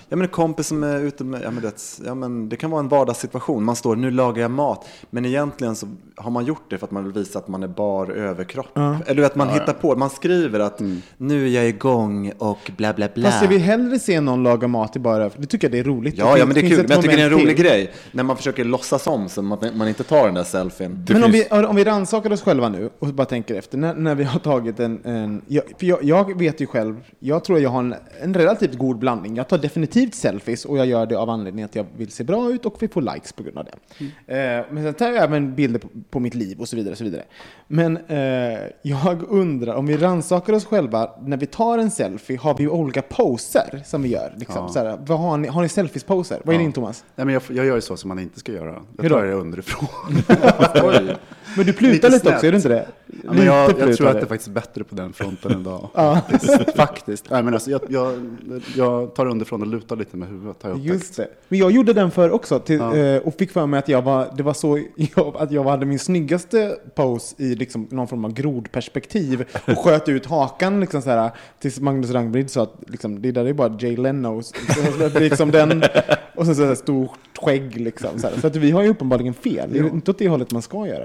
ja, men en kompis som är ute med, ja, men det, ja, men det kan vara en vardagssituation. Man står, nu lagar jag mat, men egentligen så har man gjort det för att man vill visa att man är bar överkropp. Eller att man hittar på, man skriver att nu är jag igång och bla bla bla. Fast jag vill hellre se någon laga mat i bara Det tycker jag det är roligt. Ja, ja, men det är kul. Men jag tycker det är en rolig till. grej. När man försöker låtsas om som att man inte tar den där selfien. Men om vi, finns- om vi rannsakar oss själva nu och bara tänker efter, när, när vi har tagit en... en jag, för jag, jag vet ju själv, jag tror jag har en, en relativt god blandning. Jag tar definitivt selfies och jag gör det av anledning att jag vill se bra ut och vi får likes på grund av det. Eh, men sen tar jag även bilder på, på mitt liv och så vidare. Och så vidare. Men eh, jag undrar, om vi rannsakar oss själva, när vi tar en selfie, har vi olika poser som vi gör? Liksom, Ja. så här, vad har, ni, har ni selfies-poser? Vad är din Thomas? Nej, men jag, jag gör ju så som man inte ska göra. Jag Hur då? tar det underifrån. [laughs] Men du plutar Lite lite, också, är du inte det? Ja, men jag, jag tror att det är faktiskt bättre på den fronten idag. Faktiskt. [laughs] faktiskt. Nej, men alltså, jag, jag, jag tar underifrån och lutar lite med huvudet. Har jag. Just det. Men jag gjorde den för också till, Ja. eh, och fick för mig att jag var, det var så, jag, att jag hade min snyggaste pose i liksom någon form av grodperspektiv och sköt ut hakan liksom så här, tills Magnus Rangbrid sa att liksom, det där är bara Jay så, liksom den, och sen så här stort skägg liksom. Så, här. så att vi har ju uppenbarligen fel. Det är inte åt det hållet man ska göra.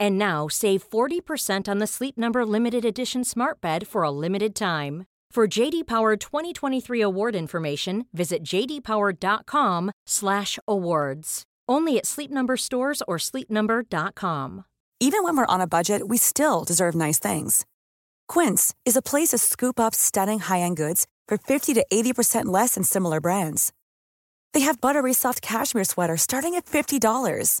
And now save 40% on the Sleep Number limited edition Smart Bed for a limited time. For JD Power 2023 award information, visit jdpower.com/awards. Only at Sleep Number stores or sleepnumber.com. Even when we're on a budget, we still deserve nice things. Quince is a place to scoop up stunning high-end goods for 50 to 80% less than similar brands. They have buttery soft cashmere sweaters starting at $50,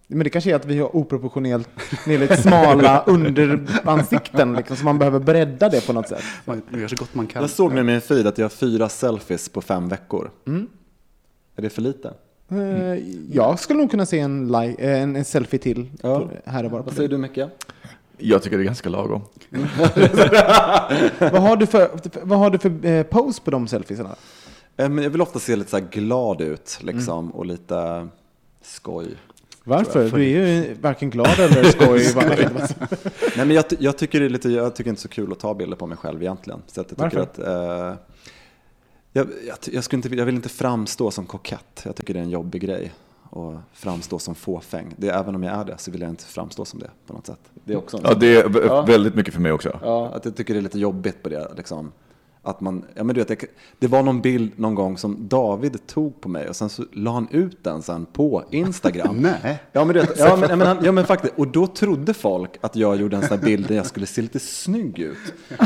Men det kanske är att vi har oproportionellt lite smala [laughs] underansikten, liksom, så man behöver bredda det på något sätt. Man gör så gott man kan. Jag såg med min feed att jag har fyra selfies på fem veckor. Mm. Är det för lite? Eh, Jag skulle nog kunna se en, li- eh, en, en selfie till Ja. här och var. Vad säger du Micke? Jag tycker det är ganska lagom. [laughs] Vad har du för, vad har du för eh, pose på de selfiesarna? Men Jag vill ofta se lite så här glad ut liksom, Mm. och lite skoj. Varför? Du är ju varken glad eller skoj. va- [laughs] [laughs] Nej, men jag, jag, tycker det är lite, jag tycker inte så kul att ta bilder på mig själv egentligen. Så att jag, tycker Varför? att, eh, jag, jag, jag, skulle inte, jag vill inte framstå som kokett. Jag tycker det är en jobbig grej. Och framstå som fåfäng. Det, även om jag är det så vill jag inte framstå som det på något sätt. Det är också en Ja, det är väldigt mycket för mig också. Ja, att jag tycker det är lite jobbigt på det. Liksom. Att man, ja, men du vet, det, det var någon bild någon gång som David tog på mig och sen så la han ut den sen på Instagram. [laughs] Nej. Ja men, du vet, ja, [laughs] men, ja, men, han, ja men faktiskt, och då trodde folk att jag gjorde en sån här bild där jag skulle se lite snygg ut.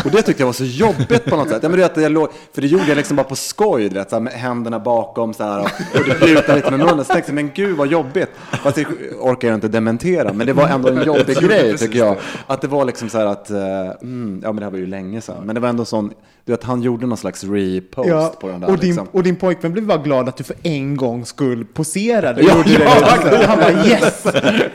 Och det tyckte jag var så jobbigt på något sätt. Ja, men du vet, jag låg, för det gjorde jag liksom bara på skoj, du vet, så här, med händerna bakom så här, och, och det plutade lite med munnen. Så tänkte jag, men gud vad jobbigt. Fast det orkar jag inte dementera, men det var ändå en jobbig grej tycker jag. Att det var liksom så här att, eh, mm, ja men det här var ju länge sedan, men det var ändå sån, du vet, han gjorde någon slags repost Ja, på den där. och, din, liksom. och din pojkvän blev bara glad att du för en gång skull poserade. Ja, Gjorde ja, det. Han bara yes!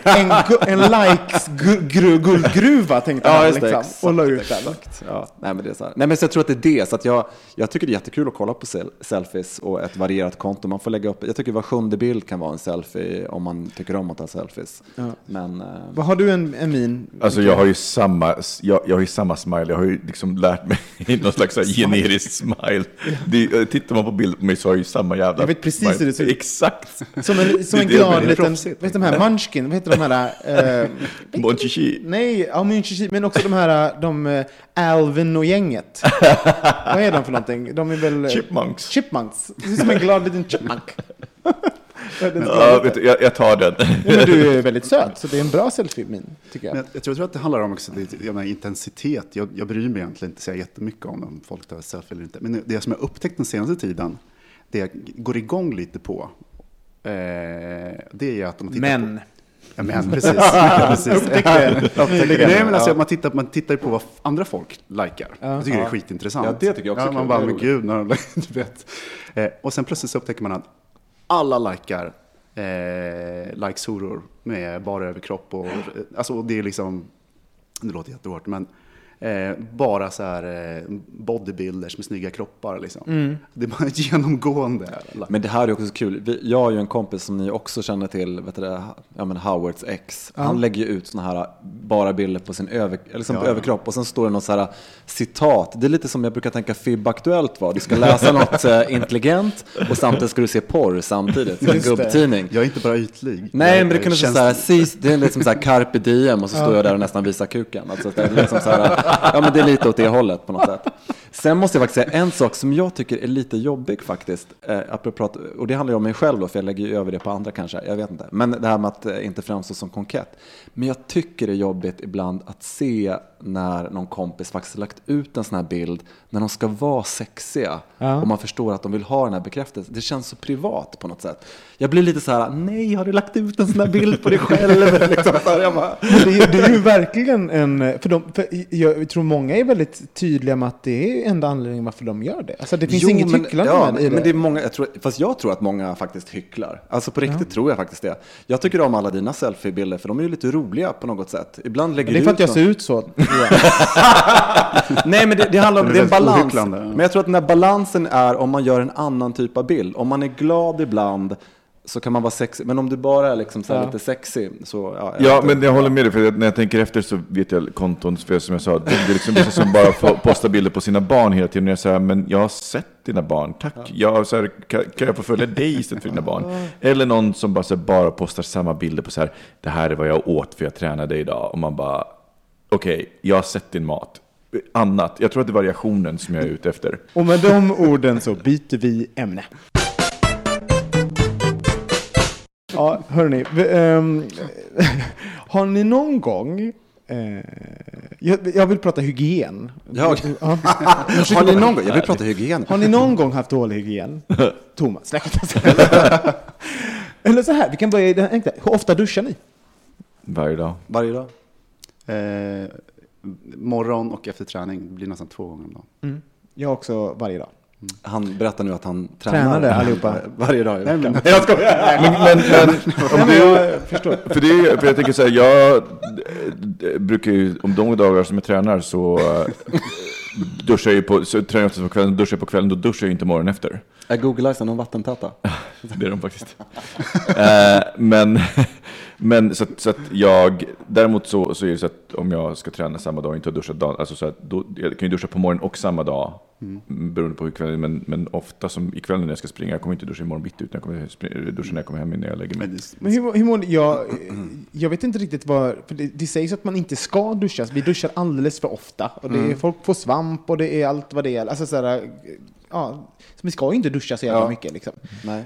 En, en likes gu- gru- guldgruva tänkte Ja, han just det, liksom. exakt, och la ut den. Ja, nej, men det är så här. Nej, men så jag tror att det är det. Så att jag, jag tycker det är jättekul att kolla på sel- selfies och ett varierat konto. Man får lägga upp, jag tycker var sjunde bild kan vara en selfie om man tycker om att ta selfies. Men, eh, Vad har du en, en min? Alltså jag har ju samma, jag, jag har ju samma smile, jag har ju liksom lärt mig [laughs] någon slags så här generisk smile. Det, eh, tittar man på bild på mig så har jag ju samma jävla Jag vet precis smile. hur det ser ut. Exakt! Som en, som en glad liten, vad heter de här, munchkin, vad heter de här? Eh, [laughs] Bon chichi. nej, ja, munchichi, men också de här, de eh, Alvin och gänget. [laughs] vad är de för någonting? De är väl... eh, Chipmunks. Chipmunks. Som en glad liten chipmunk. [laughs] Ja, vet du, jag, jag tar den. Ja, men du är väldigt söt, så det är en bra selfie min, tycker jag. Men jag, jag tror att det handlar om också, det, jag menar, intensitet. Jag, jag bryr mig egentligen inte så jättemycket om om folk tar selfie eller inte. Men det som jag upptäckt den senaste tiden, det jag går igång lite på, eh, det är att om man tittar Men. på... Ja, men precis. Ja, precis. [laughs] Nej, men alltså, man, tittar, man tittar på vad andra folk likar. Jag tycker det är skitintressant. Ja, det tycker jag också Ja, man bara, men gud, när de, [laughs] du vet. Eh, och sen plötsligt så upptäcker man att alla likar eh, likes-horor med bara överkropp. Och, alltså, det är liksom, det låter jättehårt, men eh, bara så här eh, bodybuilders med snygga kroppar. Liksom. Det är bara [laughs] genomgående. Men det här är också så kul. Vi, jag har ju en kompis som ni också känner till, vet du det, ja, men Howards ex. Han lägger ju ut såna här bara bilder på sin över, liksom på Ja. överkropp och sen står det något så här citat. Det är lite som jag brukar tänka FIB Aktuellt var. Du ska läsa något [laughs] eh, intelligent och samtidigt ska du se porr samtidigt. Som en gubbtidning. Jag är inte bara ytlig. Nej, men det kunde käns- så här, det är liksom så här carpe diem och så står jag där och nästan visar kuken. Alltså, det, är liksom så här, [laughs] ja, men det är lite åt det hållet på något sätt. Sen måste jag faktiskt säga en sak som jag tycker är lite jobbig faktiskt. Eh, apropå och det handlar ju om mig själv då, för jag lägger ju över det på andra kanske. Jag vet inte. Men det här med att eh, inte framstå som konkett. Men jag tycker det är jobbigt ibland att se när någon kompis faktiskt lagt ut en sån här bild när de ska vara sexiga. Ja. Och man förstår att de vill ha den här bekräftelsen. Det känns så privat på något sätt. Jag blir lite så här, nej har du lagt ut en sån här bild på dig själv? [laughs] liksom, så bara, det, är, det är ju verkligen en... För, de, för jag tror många är väldigt tydliga med att det är enda anledningen varför de gör det. Alltså det finns Jo, inget men, hycklande ja, med det. men det är många, jag tror, Fast jag tror att många faktiskt hycklar. Alltså på riktigt tror jag faktiskt det. Jag tycker om alla dina selfiebilder för de är ju lite roliga på något sätt. Ibland lägger det är för att jag ser ut så. [laughs] [laughs] Nej men det, det handlar om, Det är det är en balans. ohycklande. Men jag tror att den här balansen är om man gör en annan typ av bild. Om man är glad ibland så kan man vara sexig. Men om du bara är liksom så här Ja. lite sexig så... Ja, jag Ja, men jag håller med dig, för att när jag tänker efter så vet jag konton, för som jag sa, det är liksom vissa som bara får posta bilder på sina barn hela tiden. Och jag säger, men jag har sett dina barn, tack. Jag, så här, kan, kan jag få följa dig istället för dina barn? Eller någon som bara, så här, bara postar samma bilder på så här, det här är vad jag åt för jag tränade idag. Och man bara, okej, jag har sett din mat. Annat, jag tror att det är variationen som jag är ute efter. Och med de orden så byter vi ämne. Ja, hörni. ehm, [laughs] har ni någon gång... eh, jag, jag vill prata hygien. Ja. Ja. [laughs] Har ni någon gång, jag vill prata hygien. [laughs] Har ni någon gång haft dålig hygien? Thomas, nej, jag säga. Eller så här, vi kan börja i den enkla. Hur ofta duschar ni? Varje dag. Varje dag. Eh, morgon och efter träning, det blir nästan två gånger om dagen. Jag också varje dag. Han berättar nu att han tränar Tränade allihopa. varje dag i veckan. men- jag skojar. Men, men, men om Nej, du, jag förstår. För, det för jag tänker så här, jag brukar ju, om de dagar som jag tränar så eh, duschar jag ju på, så tränar jag oftast på kvällen, duschar jag på kvällen, då duschar jag ju inte morgonen efter. Är Google Eyes någon vattentäta? [laughs] Det är de faktiskt. Eh, men, men så, att, så att jag, däremot så, så är det så att om jag ska träna samma dag och inte har duschat dagen, alltså så att då, jag kan ju duscha på morgonen och samma dag, mm. beroende på hur kvällen, men, men ofta som ikväll när jag ska springa, jag kommer inte duscha imorgon bitti, utan jag kommer springa, duscha när jag kommer hem innan jag lägger mig. Men hur, hur mår jag, jag vet inte riktigt vad... För det, det sägs att man inte ska duscha. Vi duschar alldeles för ofta. Och det är, Folk får svamp och det är allt vad det är. Alltså sådär, ja, så vi ska ju inte duscha så jävla Ja. mycket. Liksom.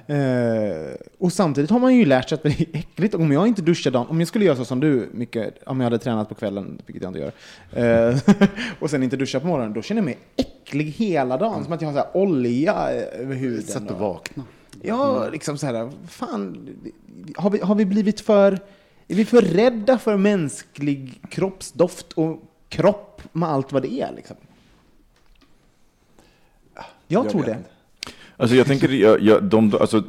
Eh, och samtidigt har man ju lärt sig att det är äckligt. Om jag inte duschar dagen, om jag skulle göra så som du, mycket, om jag hade tränat på kvällen, vilket jag inte gör, eh, [laughs] och sen inte duscha på morgonen, då känner jag mig äcklig hela dagen. Som att jag har så här olja över huden. Sätt att vakna. Ja, liksom så här, fan, har vi, har vi blivit för, är vi för rädda för mänsklig kroppsdoft och kropp med allt vad det är liksom? Jag, tror det. Alltså jag tänker, jag, jag, de, alltså,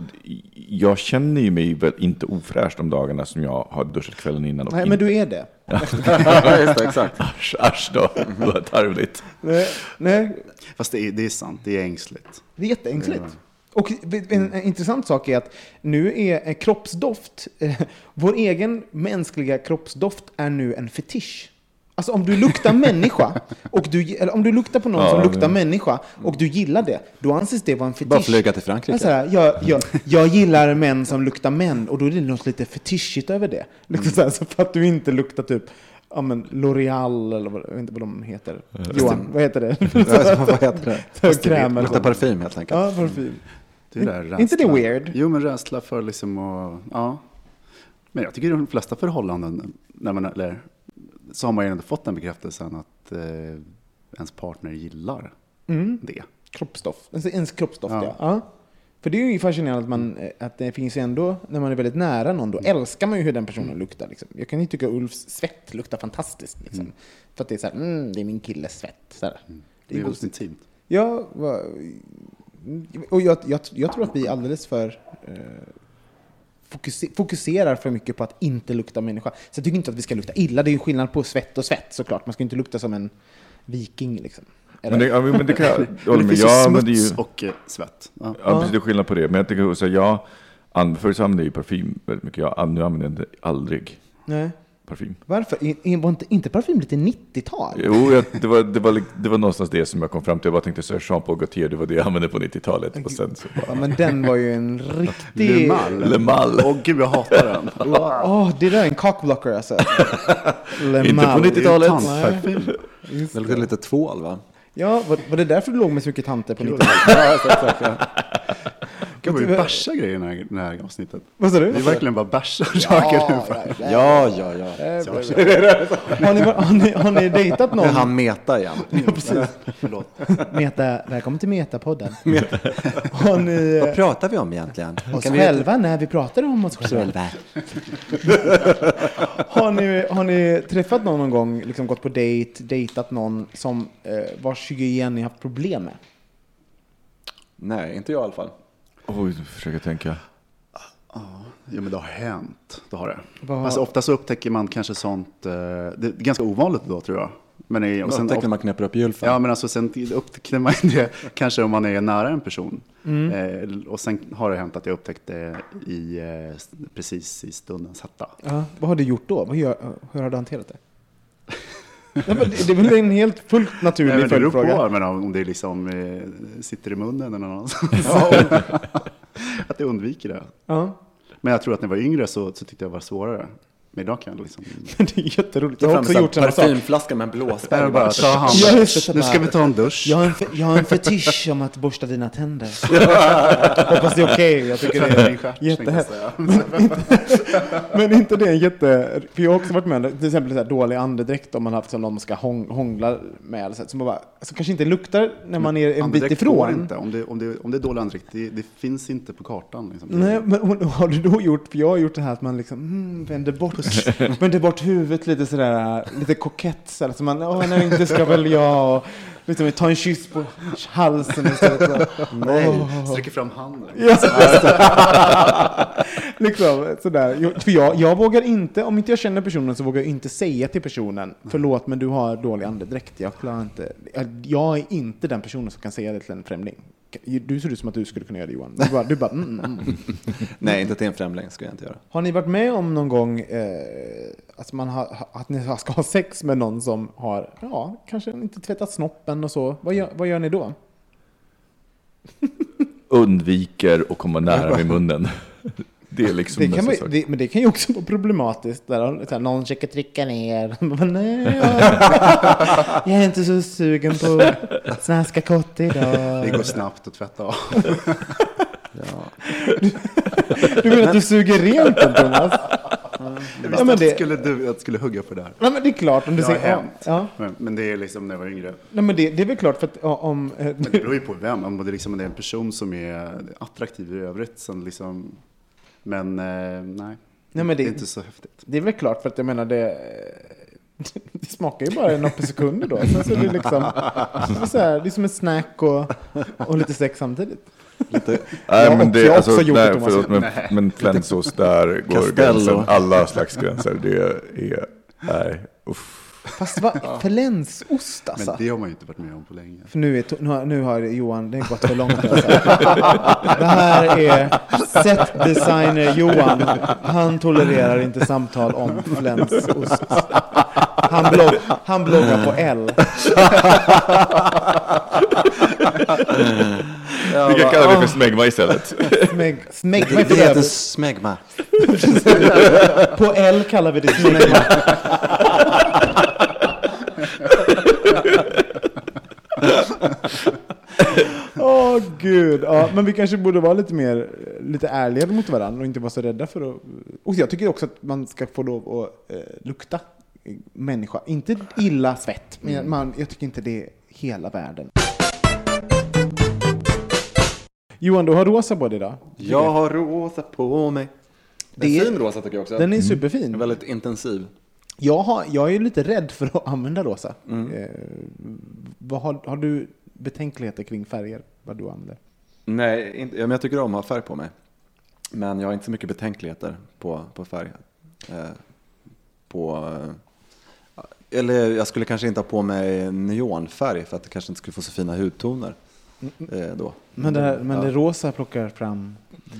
jag känner ju mig väl inte ofräsch de dagarna som jag har duschat kvällen innan. och Nej, inte- men du är det. [laughs] Ja, just det, exakt. Asch, asch då, vad tarvligt. Nej, nej Fast det är, det är sant, det är ängsligt. det är jätteängsligt. Och en, en intressant sak är att nu är kroppsdoft, [laughs] vår egen mänskliga kroppsdoft är nu en fetisch. Alltså om du luktar [laughs] människa, och du, eller om du luktar på någon Ja, som luktar människa och du gillar det, då anses det vara en fetisch. Bara flyga till Frankrike. Alltså, här, jag, jag, jag gillar män som luktar män och då är det något lite fetischigt över det. Liksom så, här, så för att du inte luktar typ ja, men L'Oreal eller vad, jag vet inte vad de heter. Johan, vad heter det? [laughs] Ja, vad heter det? [laughs] Kräm Luktar parfym helt enkelt. Ja, parfym. Det är där inte det weird? Jo, men rädsla för liksom att, ja. Men jag tycker de flesta förhållanden, när man, eller, så har man ju ändå fått den bekräftelsen att eh, ens partner gillar Mm. det. Kroppsdoft. Alltså, ens kroppsdoft, ja. Ja. För det är ju fascinerande att, man, eh, att det finns ändå, när man är väldigt nära någon, då älskar man ju hur den personen luktar. Liksom. Jag kan ju tycka Ulfs svett luktar fantastiskt. Liksom. För att det är så här, mm, det är min killes svett. Så här. Det är väldigt intimt. Ja, och jag, jag, jag tror att vi är alldeles för eh, fokuserar för mycket på att inte lukta människa. Så jag tycker inte att vi ska lukta illa. Det är ju skillnad på svett och svett såklart. Man ska inte lukta som en viking liksom. Men det, ja, men det kan jag [laughs] hålla det med. Jag använder smuts ju, och eh, svett. Ja. ja, precis, det är skillnad på det. Men jag tänker så här, jag, förut så använde jag ju parfym väldigt mycket. Jag, nu använder jag inte aldrig Nej. Parfym. Varför? I- Var inte, inte parfym lite 90-tal? Jo, jag, det, var, det, var, det var någonstans det som jag kom fram till. Jag bara tänkte så här, Jean Paul Gaultier, det var det jag använde på 90-talet. Och sen så bara, Ja, men den var ju en riktig... Le Mal. Le Mal. Åh gud, jag hatar den. [laughs] Åh, det där är en cockblocker alltså. [laughs] Le Inte på Mal. 90-talet. Nej. Tantparfym. Det luktar lite tvål va? Ja, var, var det därför du låg med så mycket tanter på 90 [laughs] Ja, exakt, exakt, ja. Gud, vad vi bärsar grejer i det här, det här avsnittet. Vad sa du? Vi verkligen bara bärsar saker. Ja, ja, ja. Har ni, har, ni, har ni dejtat någon? han meta igen. Ja, precis. Förlåt. Meta, välkommen till Metapodden. Har ni Vad pratar vi om egentligen? oss Kan vi- själva när vi pratar om oss själva? Har ni, har ni träffat någon någon gång, liksom gått på dejt, dejtat någon som eh, vars hygien ni haft problem med? Nej, inte jag i alla fall. Oj, försöker tänka. Jo, men det har hänt. Det har det. Vad Alltså, ofta så upptäcker man kanske sånt, eh, det är ganska ovanligt då tror jag. Men, det är- och sen, sen när man knäpper upp julfen. ja, men alltså, sen upptäcker man det [laughs] kanske om man är nära en person. Mm. Eh, och sen har det hänt att jag upptäckte det i, eh, precis i stundens hetta. Ja, vad har du gjort då? Vad gör, hur har du hanterat det? Ja, men det, det är väl en helt fullt Nej, naturlig men det beror följdfråga. på men om det liksom eh, sitter i munnen eller någon annanstans. [laughs] att jag undviker det. Ja. Men jag tror att när jag var yngre så, så tyckte jag det var svårare. Men idag kan jag liksom... [laughs] Det är jätteroligt. Jag har också en gjort samma sak. parfymflaska med en blåspärr. Jag bara, ta hand Nu ska vi ta en dusch. Jag har en, jag har en fetisch om att borsta dina tänder. [laughs] Hoppas det är okej. Jag tycker det är jättehäftigt. [laughs] Men inte det en jätte... För jag har också varit med om till exempel så här dålig andedräkt om man haft som någon man ska hång, hångla med. Eller så, som bara, alltså, kanske inte luktar när man är en bit Andedräkt går ifrån. Inte. Om, det, om, det, om det är dålig andedräkt, det, det finns inte på kartan. Liksom. Nej, men har du då gjort, för jag har gjort det här att man liksom mm, vänder, bort, [laughs] vänder bort huvudet lite sådär, lite kokett så man, åh nej inte ska väl jag, liksom, ta en kyss på halsen istället. [laughs] Nej, sträcker fram handen. Ja, [laughs] liksom sådär. För jag, jag vågar inte, om inte jag känner personen så vågar jag inte säga till personen Förlåt men du har dålig andedräkt, jag klarar inte Jag är inte den personen som kan säga det till en främling Du ser ut som att du skulle kunna göra det Johan Du bara, du bara mm, mm. [laughs] Nej, inte till en främling skulle jag inte göra. Har ni varit med om någon gång eh, att, man har, att ni ska ha sex med någon som har, ja, kanske inte tvättat snoppen och så? Vad gör, vad gör ni då? Undviker att komma nära [laughs] med munnen. Det är liksom Det kan man, det, men det kan ju också vara problematiskt. Där, här, någon försöker trycka ner. Bara, Nej, jag, [laughs] jag är inte så sugen på svenska kott idag. Det går snabbt att tvätta av. [laughs] Du menar att du suger rent den Thomas? Jag Ja, men visste det- att, skulle, du, att skulle hugga på det här. Nej, men det är klart. Om du Det har säger, hänt. Ja, Men, men det är liksom när jag var yngre. nej, men det, det är väl klart för att ja, om... Men det beror ju på vem. Om det, liksom, om det är en person som är attraktiv i övrigt. Sen liksom, men eh, nej, Nej, men det- det är inte så häftigt. Det är väl klart för att jag menar det... [laughs] Det smakar ju bara i några sekunder då. Sen så är det liksom... Det är, så här, det är som en snack och, och lite sex samtidigt. Nej, Jag men har det, också alltså, gjort nej, det, förlåt, men, men flänsos, där går Castello. gränsen. Alla slags gränser. Det är, nej, uff. Fast vad? Flänsost alltså? Men det har man ju inte varit med om på länge. För nu, är, nu, har, nu har Johan, det har gått för långt. Alltså. Det här är setdesigner Johan. Han tolererar inte samtal om flänsost. Han, blogg, han bloggar på L. Vi kan kalla det för smegma istället. Smeg, smegma Det för heter smegma. På L kallar vi det smegma. Åh gud, ja, men vi kanske borde vara lite mer lite ärligare mot varandra och inte vara så rädda för att... Och jag tycker också att man ska få lov att eh, lukta människa. Inte illa svett, men man, jag tycker inte det är hela världen. Johan, du har rosa på dig idag. Jag har rosa på mig. Det är fin rosa tycker jag också. Den är Den superfin. är väldigt intensiv. Jag, har, jag är lite rädd för att använda rosa. Mm. Eh, vad har, har du betänkligheter kring färger? Vad du använder? Nej, inte, jag tycker om att ha färg på mig. Men jag har inte så mycket betänkligheter på, på färg. Eh, på, eh, eller jag skulle kanske inte ha på mig neonfärg för att det kanske inte skulle få så fina hudtoner. Eh, då. Men det, här, men det rosa plockar fram...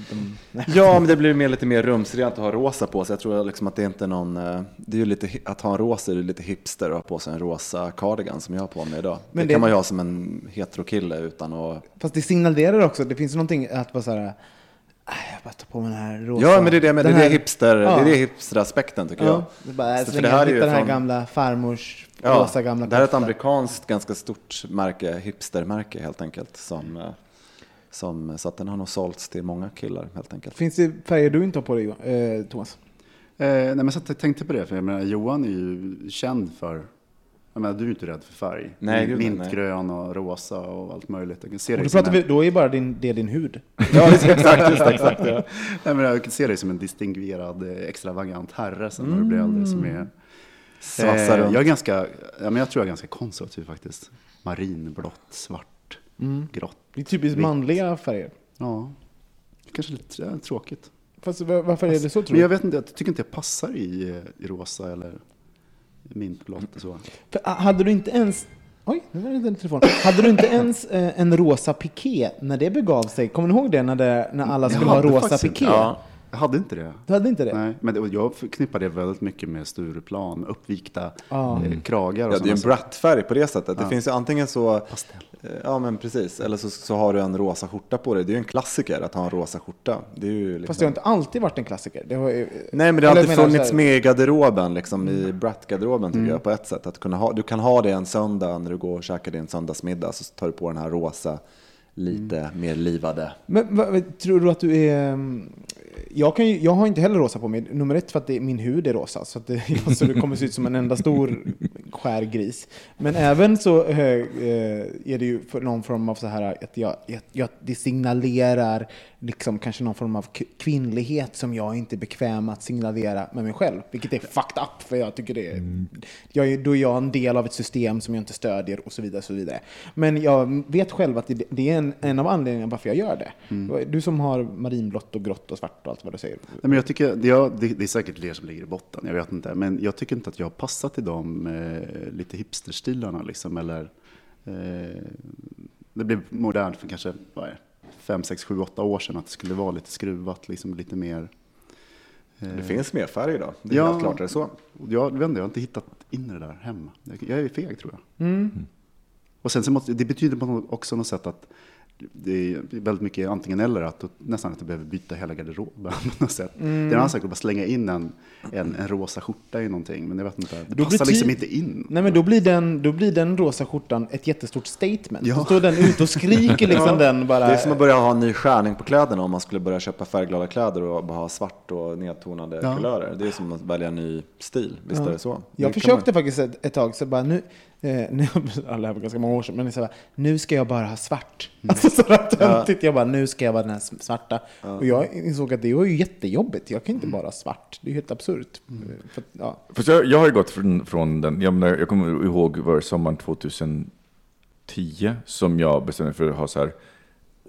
De. Ja, men det blir mer, lite mer rumsrent att ha rosa på sig. Jag tror liksom att det är inte någon... eh, Det är ju lite, att ha en rosa är lite hipster att ha på sig en rosa cardigan som jag har på mig idag. Men det, det- kan man ju ha som en heterokille utan att... Fast det signalerar också, det finns någonting att vara så här... Jag bara tar på mig den här rosa. Ja, men det är det, men det är det här- hipster, det Ja. är det hipsteraspekten tycker Ja, jag. det är bara Så för slänga det här är hitta ju den här från- gamla farmors Ja, rosa gamla det här är ett amerikanskt ganska stort märke, hipstermärke helt enkelt. Som, eh, som, så att den har nog sålts till många killar helt enkelt. Finns det färger du inte har på dig, eh, Thomas? Eh, nej, men så jag tänkte på det, för jag menar, Johan är ju känd för, jag menar, du är ju inte rädd för färg. Nej, gud, nej. Mintgrön och rosa och allt möjligt. Jag kan se Och då, pratar vi, då är bara din, det din hud. Ja, exakt, just, exakt. Ja. [laughs] nej, men jag kan se dig som en distinguerad, eh, extravagant herre sen när du blir äldre. Som är, Svassa eh, runt. jag är ganska, ja, men jag tror jag är ganska konservativ faktiskt. Marinblått, svart, grått. Det är typiskt Vitt. manliga färger. Ja, kanske lite ja, tråkigt. Fast va- varför är det så tror Men du? jag vet inte, jag tycker inte jag passar i, i rosa eller mintblått och så. För, ah, hade du inte ens... Oj, nu var det en telefon. Hade du inte ens eh, en rosa piké när det begav sig? Kommer ni ihåg det när, det, när alla skulle ha rosa piké? Ja. Jag hade inte det. Du hade inte det? Nej, men det, jag förknippar det väldigt mycket med Stureplan, med uppvikta Ja. eh, kragar och Ja, det är en brattfärg på det sättet. Det Ja. finns ju antingen så, Pastell. eh, ja men precis, eller så, så har du en rosa skjorta på dig. Det är ju en klassiker att ha en rosa skjorta. Det är ju liksom... Fast det har inte alltid varit en klassiker. Det har, ju- Nej, men det har alltid funnits Mm. med i garderoben, liksom i Brat-garderoben tycker jag på ett sätt. Att kunna ha, du kan ha det en söndag när du går och käkar din söndagsmiddag, så tar du på den här rosa, lite Mm. mer livade. Men vad- tror du att du är... mm, Jag, kan ju, jag har inte heller rosa på mig. Nummer ett för att det, min hud är rosa. Så, att det, [laughs] så det kommer se ut som en enda stor skär gris. Men även så eh, är det ju för någon form av så här att jag, jag, jag, det signalerar liksom kanske någon form av kvinnlighet som jag inte är bekväm att signalera med mig själv. Vilket är fucked up, för jag tycker det är... Jag, är- då är jag en del av ett system som jag inte stödjer och så vidare. Så vidare. Men jag vet själv att det, det är en, en av anledningarna varför jag gör det. Du som har marinblått och grått och svart och allt vad du säger. Nej, men jag tycker, det, ja, det, det är säkert det som ligger i botten, jag vet inte. Men jag tycker inte att jag har passat i de eh, lite hipsterstilarna liksom, eller eh, det blev modernt för kanske, vad är fem, sex, sju, åtta år sedan att det skulle vara lite skruvat, liksom lite mer. Det finns mer färg idag, det är Ja. helt klart det är så. Jag vet inte, jag har inte hittat in i det där hemma. Jag, är feg tror jag. Mm. Och sen så måste, det betyder på något, också något sätt att det är väldigt mycket antingen eller, att du, nästan att du behöver byta hela garderoben [laughs] på något sätt. Det är en annan sak att bara slänga in en, en, en rosa skjorta i någonting, men jag vet inte, det Då passar liksom inte in. Nej men då blir, den, då blir den rosa skjortan ett jättestort statement. Ja. Då står den ute och skriker liksom [laughs] den bara. Det är som att börja ha en ny skärning på kläderna om man skulle börja köpa färgglada kläder och bara ha svart och nedtonade Ja. kulörer. Det är som att välja en ny stil, visst är det så? Jag försökte faktiskt ett, ett tag, så bara nu, eh, [laughs] ja, det här var ganska många år sedan, men så nu ska jag bara ha svart. Alltså sådär töntigt, jag bara, nu ska jag vara den här svarta. Och jag insåg att det var ju jättejobbigt, jag kan inte bara ha svart, det är ju helt absurt. För, att, ja. Fast jag, jag har ju gått från, från den, jag, menar, jag kommer ihåg var sommaren 2010 som jag bestämde mig för att ha så här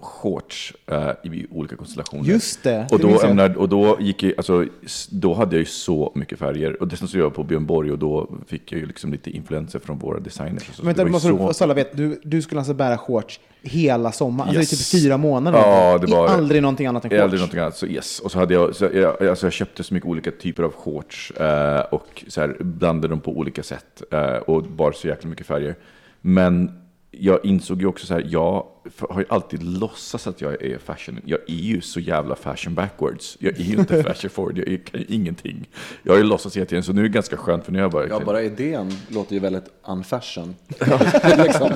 shorts eh, i olika konstellationer. Just det, Och det då, menar, och då, gick jag, alltså, då hade jag ju så mycket färger. Och dessutom så jag på Björn Borg och då fick jag ju liksom lite influenser från våra designers. Så Vänta, det du måste, så- så alla vet, du, du skulle alltså bära shorts hela sommaren, alltså i Yes. typ fyra månader? Ja, det I var- Aldrig någonting annat än shorts? aldrig någonting annat, så yes. Och så hade jag, så jag, alltså jag köpte så mycket olika typer av shorts eh, och så här, blandade dem på olika sätt eh, och bar så jäkla mycket färger. Men jag insåg ju också så här, jag har ju alltid låtsats att jag är fashion. Jag är ju så jävla fashion backwards. Jag är ju inte [laughs] fashion forward, jag är, kan ju ingenting. Jag har ju låtsats hela tiden, så nu är det ganska skönt för nu har jag bara... Ja, bara idén låter ju väldigt unfashion. [laughs] [laughs] liksom.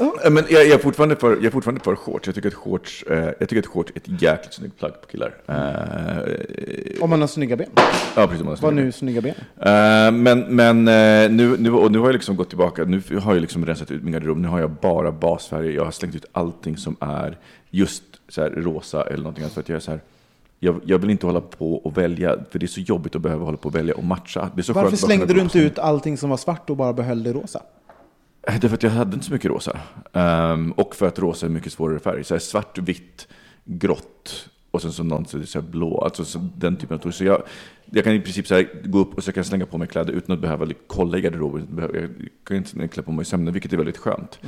Ja, Men jag, jag, är fortfarande för, jag är fortfarande för shorts. Jag tycker att shorts, eh, jag tycker att shorts är ett jäkligt snyggt plagg på killar. Eh, Om man har snygga ben. ja, precis. Vad snygga nu snygga ben? Eh, men men eh, nu, nu, och nu har jag liksom gått tillbaka, nu har jag liksom rensat ut min garderob, nu har jag bara basfärger, jag har slängt ut allting som är just så här rosa eller någonting annat för att jag är så här, jag, jag vill inte hålla på och välja, för det är så jobbigt att behöva hålla på och välja och matcha. Varför slängde du inte ut allting som var svart och bara behöll det rosa? Eh, Därför att jag hade inte så mycket rosa. Um, och för att rosa är mycket svårare färg. Så här svart, vitt, grått och sen så någon så här blå. Alltså så den typen av toner. Så jag, jag kan i princip så här, gå upp och så kan jag slänga på mig kläder utan att behöva kolla i garderoben. Jag kan inte klä på mig i sömnen, vilket är väldigt skönt.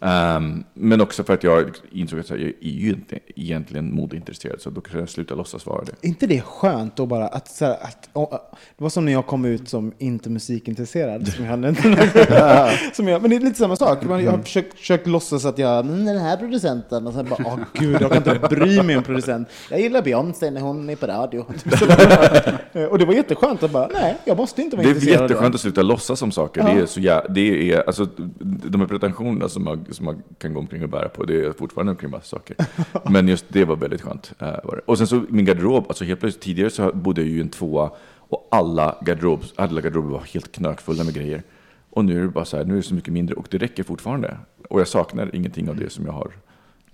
Ehm, men också för att jag insåg att här, jag är ju inte egentligen modeintresserad, så då kan jag sluta låtsas vara det. Är inte det skönt då bara att, så här, att å- det var som när jag kom ut som inte musikintresserad. Som jag [laughs] som jag, men det är lite samma sak. Man, jag har försökt, försökt låtsas att jag, "Mm, den här producenten, och sen bara, åh gud, jag kan inte bry mig om producent. Jag gillar Beyoncé när hon är på radio. [laughs] Bara. och det var jätteskönt att bara, nej, jag måste inte vara Det är intresserad jätteskönt att sluta låtsas om saker. Det är så jä- det är, alltså, de här pretensionerna som man, som man kan gå omkring och bära på, det är fortfarande omkring massa saker. [laughs] Men just det var väldigt skönt. eh. Och sen så min garderob, alltså helt plötsligt, tidigare så bodde jag ju i en tvåa och alla, garderob, alla garderober var helt knökfulla med grejer. Och nu är det bara så här, nu är det så mycket mindre och det räcker fortfarande. Och jag saknar ingenting av det som jag har.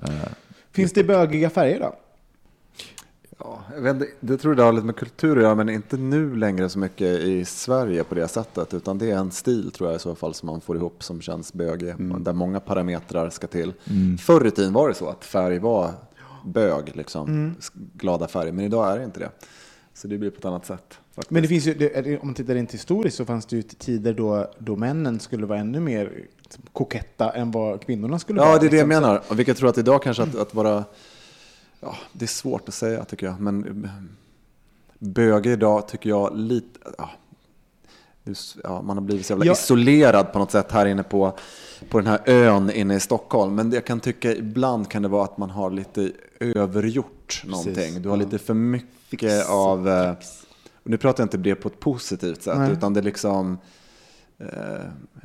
eh, Finns det bögiga färger då? Ja, jag vet, inte, det tror jag det har lite med kultur att göra, men inte nu längre så mycket i Sverige på det sättet. Utan det är en stil tror jag i så fall som man får ihop som känns bögig. Där många parametrar ska till. Förr i tiden var det så att färg var bög, liksom. Glada färger. Men idag är det inte det. Så det blir på ett annat sätt. Faktiskt. Men det finns ju, det, om man tittar rent historiskt så fanns det ju tider då, då männen skulle vara ännu mer koketta än vad kvinnorna skulle vara. Ja, det är det jag liksom. menar. Och vilket jag tror att idag kanske att, att vara... Ja, det är svårt att säga tycker jag. Men eh, böger idag tycker jag lite... Ja, ja, man har blivit så jävla Ja. isolerad på något sätt här inne på, på den här ön inne i Stockholm. Men jag kan tycka ibland kan det vara att man har lite övergjort någonting. Du har lite för mycket av... eh, Och nu pratar jag inte det på ett positivt sätt, Nej. utan det är liksom... eh,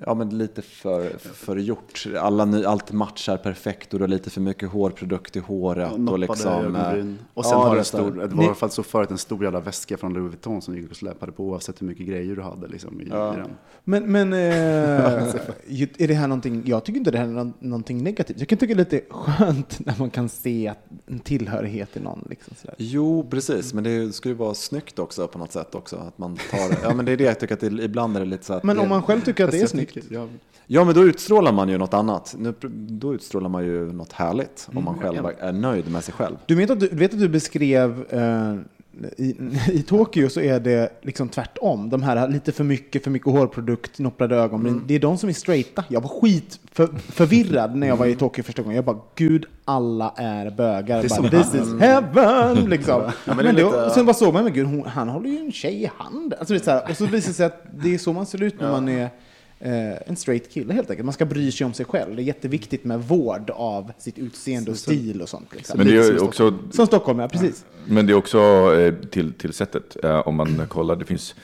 Ja, men lite för, för gjort. Alla ny, allt matchar perfekt och du har lite för mycket hårprodukt i håret. Och Noppade liksom, eh, ögonbryn. Och sen ja, har det du en stor, det var i alla fall så förut en stor jävla väska från Louis Vuitton som du gick och släpade på oavsett hur mycket grejer du hade liksom, i, i den. Men, men eh, [laughs] är det här någonting, jag tycker inte det här är nå- någonting negativt. Jag kan tycka det är lite skönt när man kan se att en tillhörighet till någon. Liksom sådär. Jo, precis. Men det ska ju vara snyggt också på något sätt också. Att man tar det. Ja, men det är det jag tycker att det, ibland är det lite så att Men om man själv tycker att det är snyggt. ja, Ja, men då utstrålar man ju något annat. Nu, då utstrålar man ju något härligt om Mm, man själv är nöjd med sig själv. Du vet att du, vet att du beskrev eh, i, i Tokyo så är det liksom tvärtom. De här lite för mycket, för mycket hårprodukt, nopplade ögonbryn. Mm. Det är de som är straighta. Jag var skit för, förvirrad när jag var i Tokyo första gången. Jag bara, gud, alla är bögar. Det är bara, This is heaven! [laughs] Liksom. men men det är då, lite- sen bara såg man, men gud, hon, han håller ju en tjej i handen. Alltså, det är så här, och så visar det sig att det är så man ser ut när man är en straight kille helt enkelt. Man ska bry sig om sig själv. Det är jätteviktigt med vård av sitt utseende och stil och sånt. Liksom. Men det är som också som Stockholm, ja precis. Men det är också eh, till, till sättet. Eh, om man kollar, det finns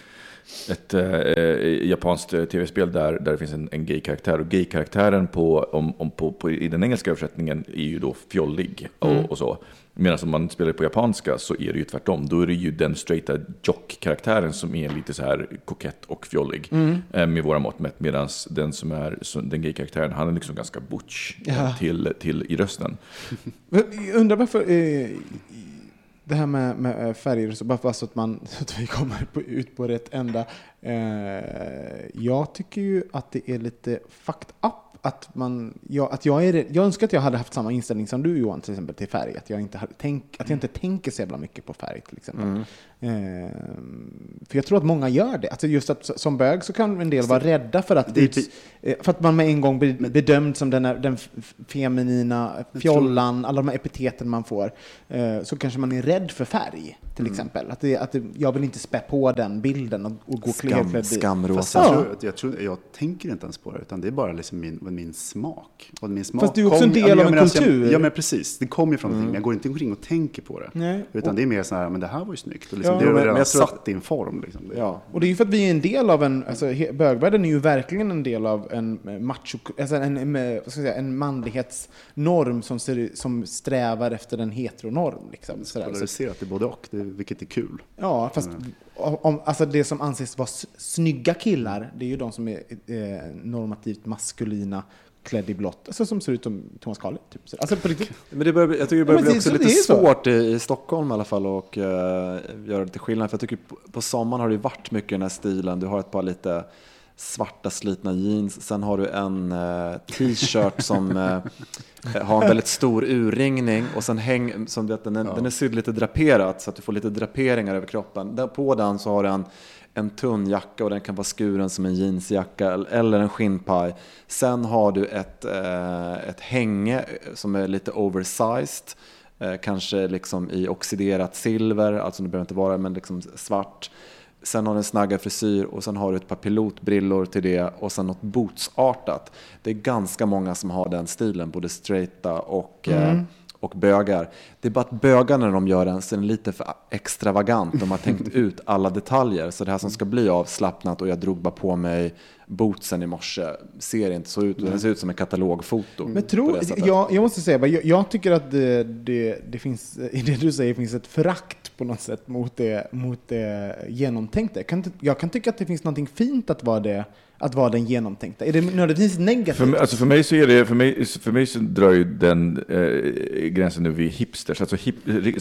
ett eh, eh, japanskt eh, tv-spel där, där det finns en, en gay-karaktär. Och gay-karaktären på, om, om, på, på, i den engelska översättningen är ju då fjollig och, Mm. och så. Medan om man spelar på japanska så är det ju tvärtom. Då är det ju den straighta jock-karaktären som är lite så här kokett och fjollig. Mm. Eh, med våra mått mätt. Medan den som är den gay-karaktären, han är liksom ganska butch eh, Ja. till, till i rösten. [laughs] Jag undrar varför eh, det här med, med eh, färger, så bara så att, man, [laughs] så att vi kommer på, ut på rätt ända. Eh, jag tycker ju att det är lite fucked up att man, jag, att jag, är, jag önskar att jag hade haft samma inställning som du Johan till exempel till färg. Att jag inte, tänk, att jag inte tänker så jävla mycket på färg till exempel. Eh, för jag tror att många gör det. Alltså just att som bög så kan en del vara rädda för att, ut, eh, för att man med en gång blir bedömd som den, här, den feminina fjollan, alla de här epiteten man får. Eh, så kanske man är rädd för färg till exempel. Att, det, att det, jag vill inte spä på den bilden och, och gå Skam, klädd skamrosa. jag, Ja. tror, jag, tror, jag tänker inte ens på det, utan det är bara liksom min, min smak. Och min smak Fast du är också kom- en del ja, men av en alltså, kultur. Jag, ja, men precis. Det kommer ju från någonting, men jag går inte omkring och tänker på det. Nej. Utan det är mer så här, men det här var ju snyggt. Och liksom, Ja, det är men redan jag att- satt i en form. Liksom. Ja. Och det är ju för att vi är en del av en, alltså bögvärlden är ju verkligen en del av en macho, alltså en, en, vad ska jag säga, en manlighetsnorm som, ser, som strävar efter en heteronorm. Liksom. Så, Polariserat i både och, det, vilket är kul. ja, fast om, alltså det som anses vara snygga killar, det är ju de som är eh, normativt maskulina, klädd i blått, alltså som ser ut som Thomas Carle. Typ. Alltså på riktigt. Men det börjar, jag tycker det Ja, börjar men bli också så- lite svårt i, i Stockholm i alla fall och göra det till skillnad. För jag tycker på, på sommaren har det varit mycket den här stilen. Du har ett par lite svarta slitna jeans. Sen har du en eh, t-shirt som eh, har en väldigt stor urringning och sen häng, som du vet, den, är, den är sydd lite draperat så att du får lite draperingar över kroppen. Där på den så har du en, en tunn jacka och den kan vara skuren som en jeansjacka eller en skinnpaj. Sen har du ett, eh, ett hänge som är lite oversized. Kanske liksom i oxiderat silver, alltså det behöver inte vara men liksom svart. Sen har du en snaggad frisyr och sen har du ett par pilotbrillor till det och sen något bootsartat. Det är ganska många som har den stilen, både straighta och, eh, och bögar. Det är bara att bögar när de gör den så är den lite för extravagant. De har tänkt [laughs] ut alla detaljer. Så det här som ska bli avslappnat och jag drog bara på mig bootsen i morse ser inte så ut. Den ser ut som ett katalogfoto. Men tro, jag, jag måste säga, jag, jag tycker att det, det, det finns, i det du säger finns ett förakt på något sätt mot det, mot det genomtänkta. Jag kan, inte- jag kan tycka att det finns något fint att vara, det, att vara den genomtänkta. Är det nödvändigtvis negativt? För mig, alltså för mig så är det, för mig, för mig så drar ju den eh, gränsen nu vid hipsters, alltså hip,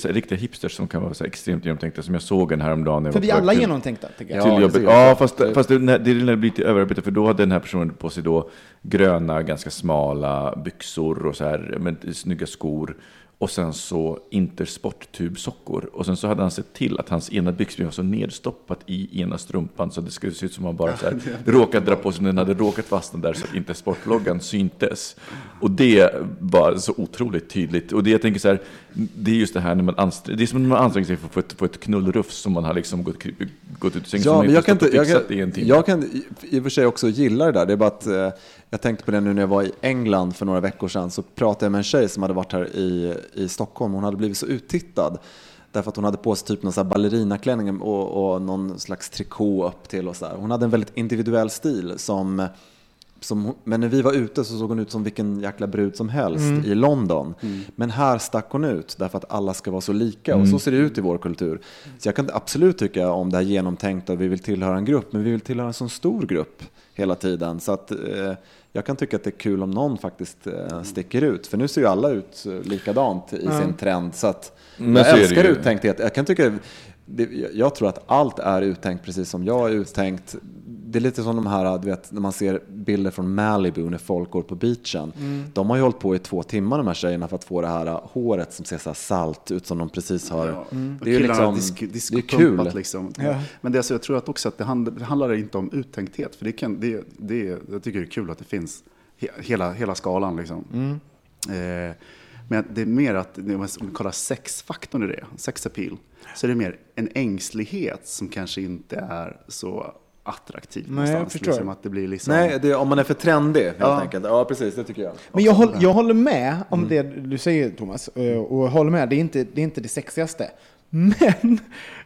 riktiga hipsters som kan vara så extremt genomtänkta, som jag såg en häromdagen. när För vi är alla till- genomtänkta, tycker jag. till Ja, jobbet. Ja, fast, fast det, nej, det är när det blir till överarbete, för då hade den här personen på sig då gröna, ganska smala byxor och så här, men snygga skor. Och sen så intersporttubsockor. Och sen så hade han sett till att hans ena byxben var så nedstoppat i ena strumpan så det skulle se ut som han bara så här, [laughs] råkat dra på sig, den hade råkat fastna där så att inte sportloggan syntes. Och det var så otroligt tydligt. Och det jag tänker så här, det är just det här när man anstränger, det är som när man anstränger sig för att få ett, få ett knullrufs som man har liksom gått, gått ut ur sängen som Ja, man men jag kan, inte, jag, fixat i en kan, timme. jag kan i i och för sig också gilla det där. Det är bara att eh, jag tänkte på det nu när jag var i England för några veckor sedan. Så pratade jag med en tjej som hade varit här i, i Stockholm. Hon hade blivit så uttittad. Därför att hon hade på sig typ någon så ballerinaklänning och, och någon slags trikå upp till. Och så här. Hon hade en väldigt individuell stil som som, men när vi var ute så såg hon ut som vilken jäkla brud som helst i London. Men här stack hon ut därför att alla ska vara så lika och så ser det ut i vår kultur. Så jag kan absolut tycka om det här genomtänkta och vi vill tillhöra en grupp, men vi vill tillhöra en sån stor grupp hela tiden. Så att eh, jag kan tycka att det är kul om någon faktiskt eh, sticker ut. För nu ser ju alla ut eh, likadant i sin trend. Så att Men jag så älskar uttänkthet. Jag kan tycka det, jag tror att allt är uttänkt precis som jag är uttänkt. Det är lite som de här, du vet, när man ser bilder från Malibu när folk går på beachen. De har ju hållit på i två timmar de här tjejerna för att få det här håret som ser så här salt ut som de precis har. Ja. Det är ju liksom, disk, det är kul. Liksom. Ja. Men det, är så jag tror att också att det handlar, det handlar inte om uttänkthet. För det kan, det, det, jag tycker det är kul att det finns he, hela, hela skalan. Liksom. Eh, men det är mer att, om man kollar sexfaktorn i det, sex appeal, så är det mer en ängslighet som kanske inte är så attraktiv. Nej, jag förstår. Liksom, att det blir liksom, Nej, det om man är för trendig helt Ja. enkelt. Ja, precis, det tycker jag. Men jag, håll, jag håller med om det du säger Thomas, eh, och håller med, det är inte det, är inte det sexigaste. [laughs] Men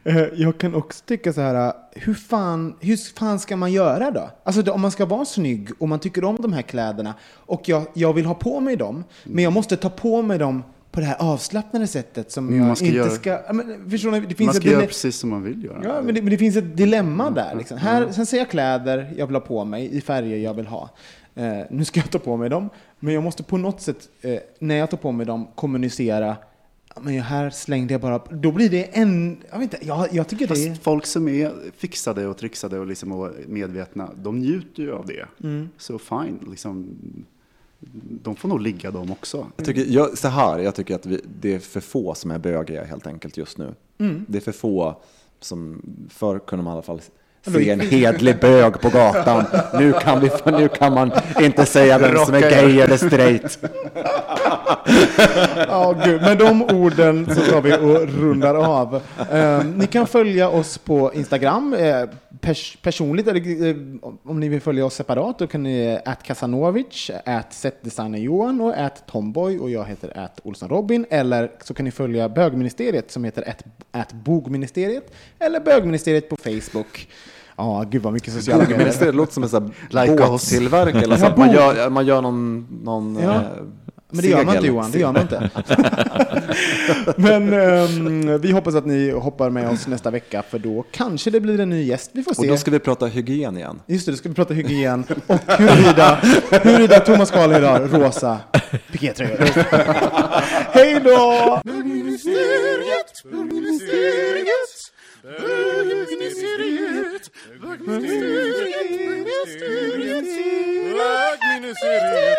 eh, jag kan också tycka så här, hur fan, hur fan ska man göra då? Alltså om man ska vara snygg och man tycker om de här kläderna och jag, jag vill ha på mig dem, men jag måste ta på mig dem på det här avslappnade sättet som Mm, jag man ska inte göra- ska... ja, Men, förstår ni? Det finns man ett ska göra dile- precis som man vill göra. Ja, men det, men det finns ett dilemma där. Liksom. Här, sen ser jag kläder jag vill ha på mig i färger jag vill ha. Eh, nu ska jag ta på mig dem, men jag måste på något sätt, eh, när jag tar på mig dem, kommunicera. Men här slängde jag bara... Då blir det en... Jag, vet inte, jag, jag tycker det är... Fast folk som är fixade och trixade och, liksom och medvetna, de njuter ju av det. Mm. Så fine, liksom, de får nog ligga de också. Jag tycker, jag, så här, jag tycker att vi, det är för få som är bögiga helt enkelt just nu. Mm. Det är för få som, förr kunde man i alla fall se en hedlig bög på gatan. Nu kan, vi, nu kan man inte säga vem som är gay eller straight. Ja, gud. Med de orden så tar vi och rundar av. Eh, ni kan följa oss på Instagram eh, pers personligt, eller eh, om ni vill följa oss separat, då kan ni at Kasanovic, at setdesignerjohan och at Tomboy och jag heter at Olsson Robin. Eller så kan ni följa bögministeriet som heter at, at bogministeriet eller bögministeriet på Facebook. Ja, gud vad mycket sociala medier. det låter som en sån Like här båttillverkare eller så. Ja, att Man gör, man gör någon, någon Ja. eh, Men det gör man inte. Johan, det gör man inte. [laughs] Men ehm, vi hoppas att ni hoppar med oss nästa vecka för då kanske det blir en ny gäst. Vi får Och se. då ska vi prata hygien igen. Just det, då ska vi prata hygien och huruvida, huruvida Thomas Carl har rosa pikétröjor. Hej då! Bögministeriet, bögministeriet, bögministeriet, bögministeriet, bögministeriet.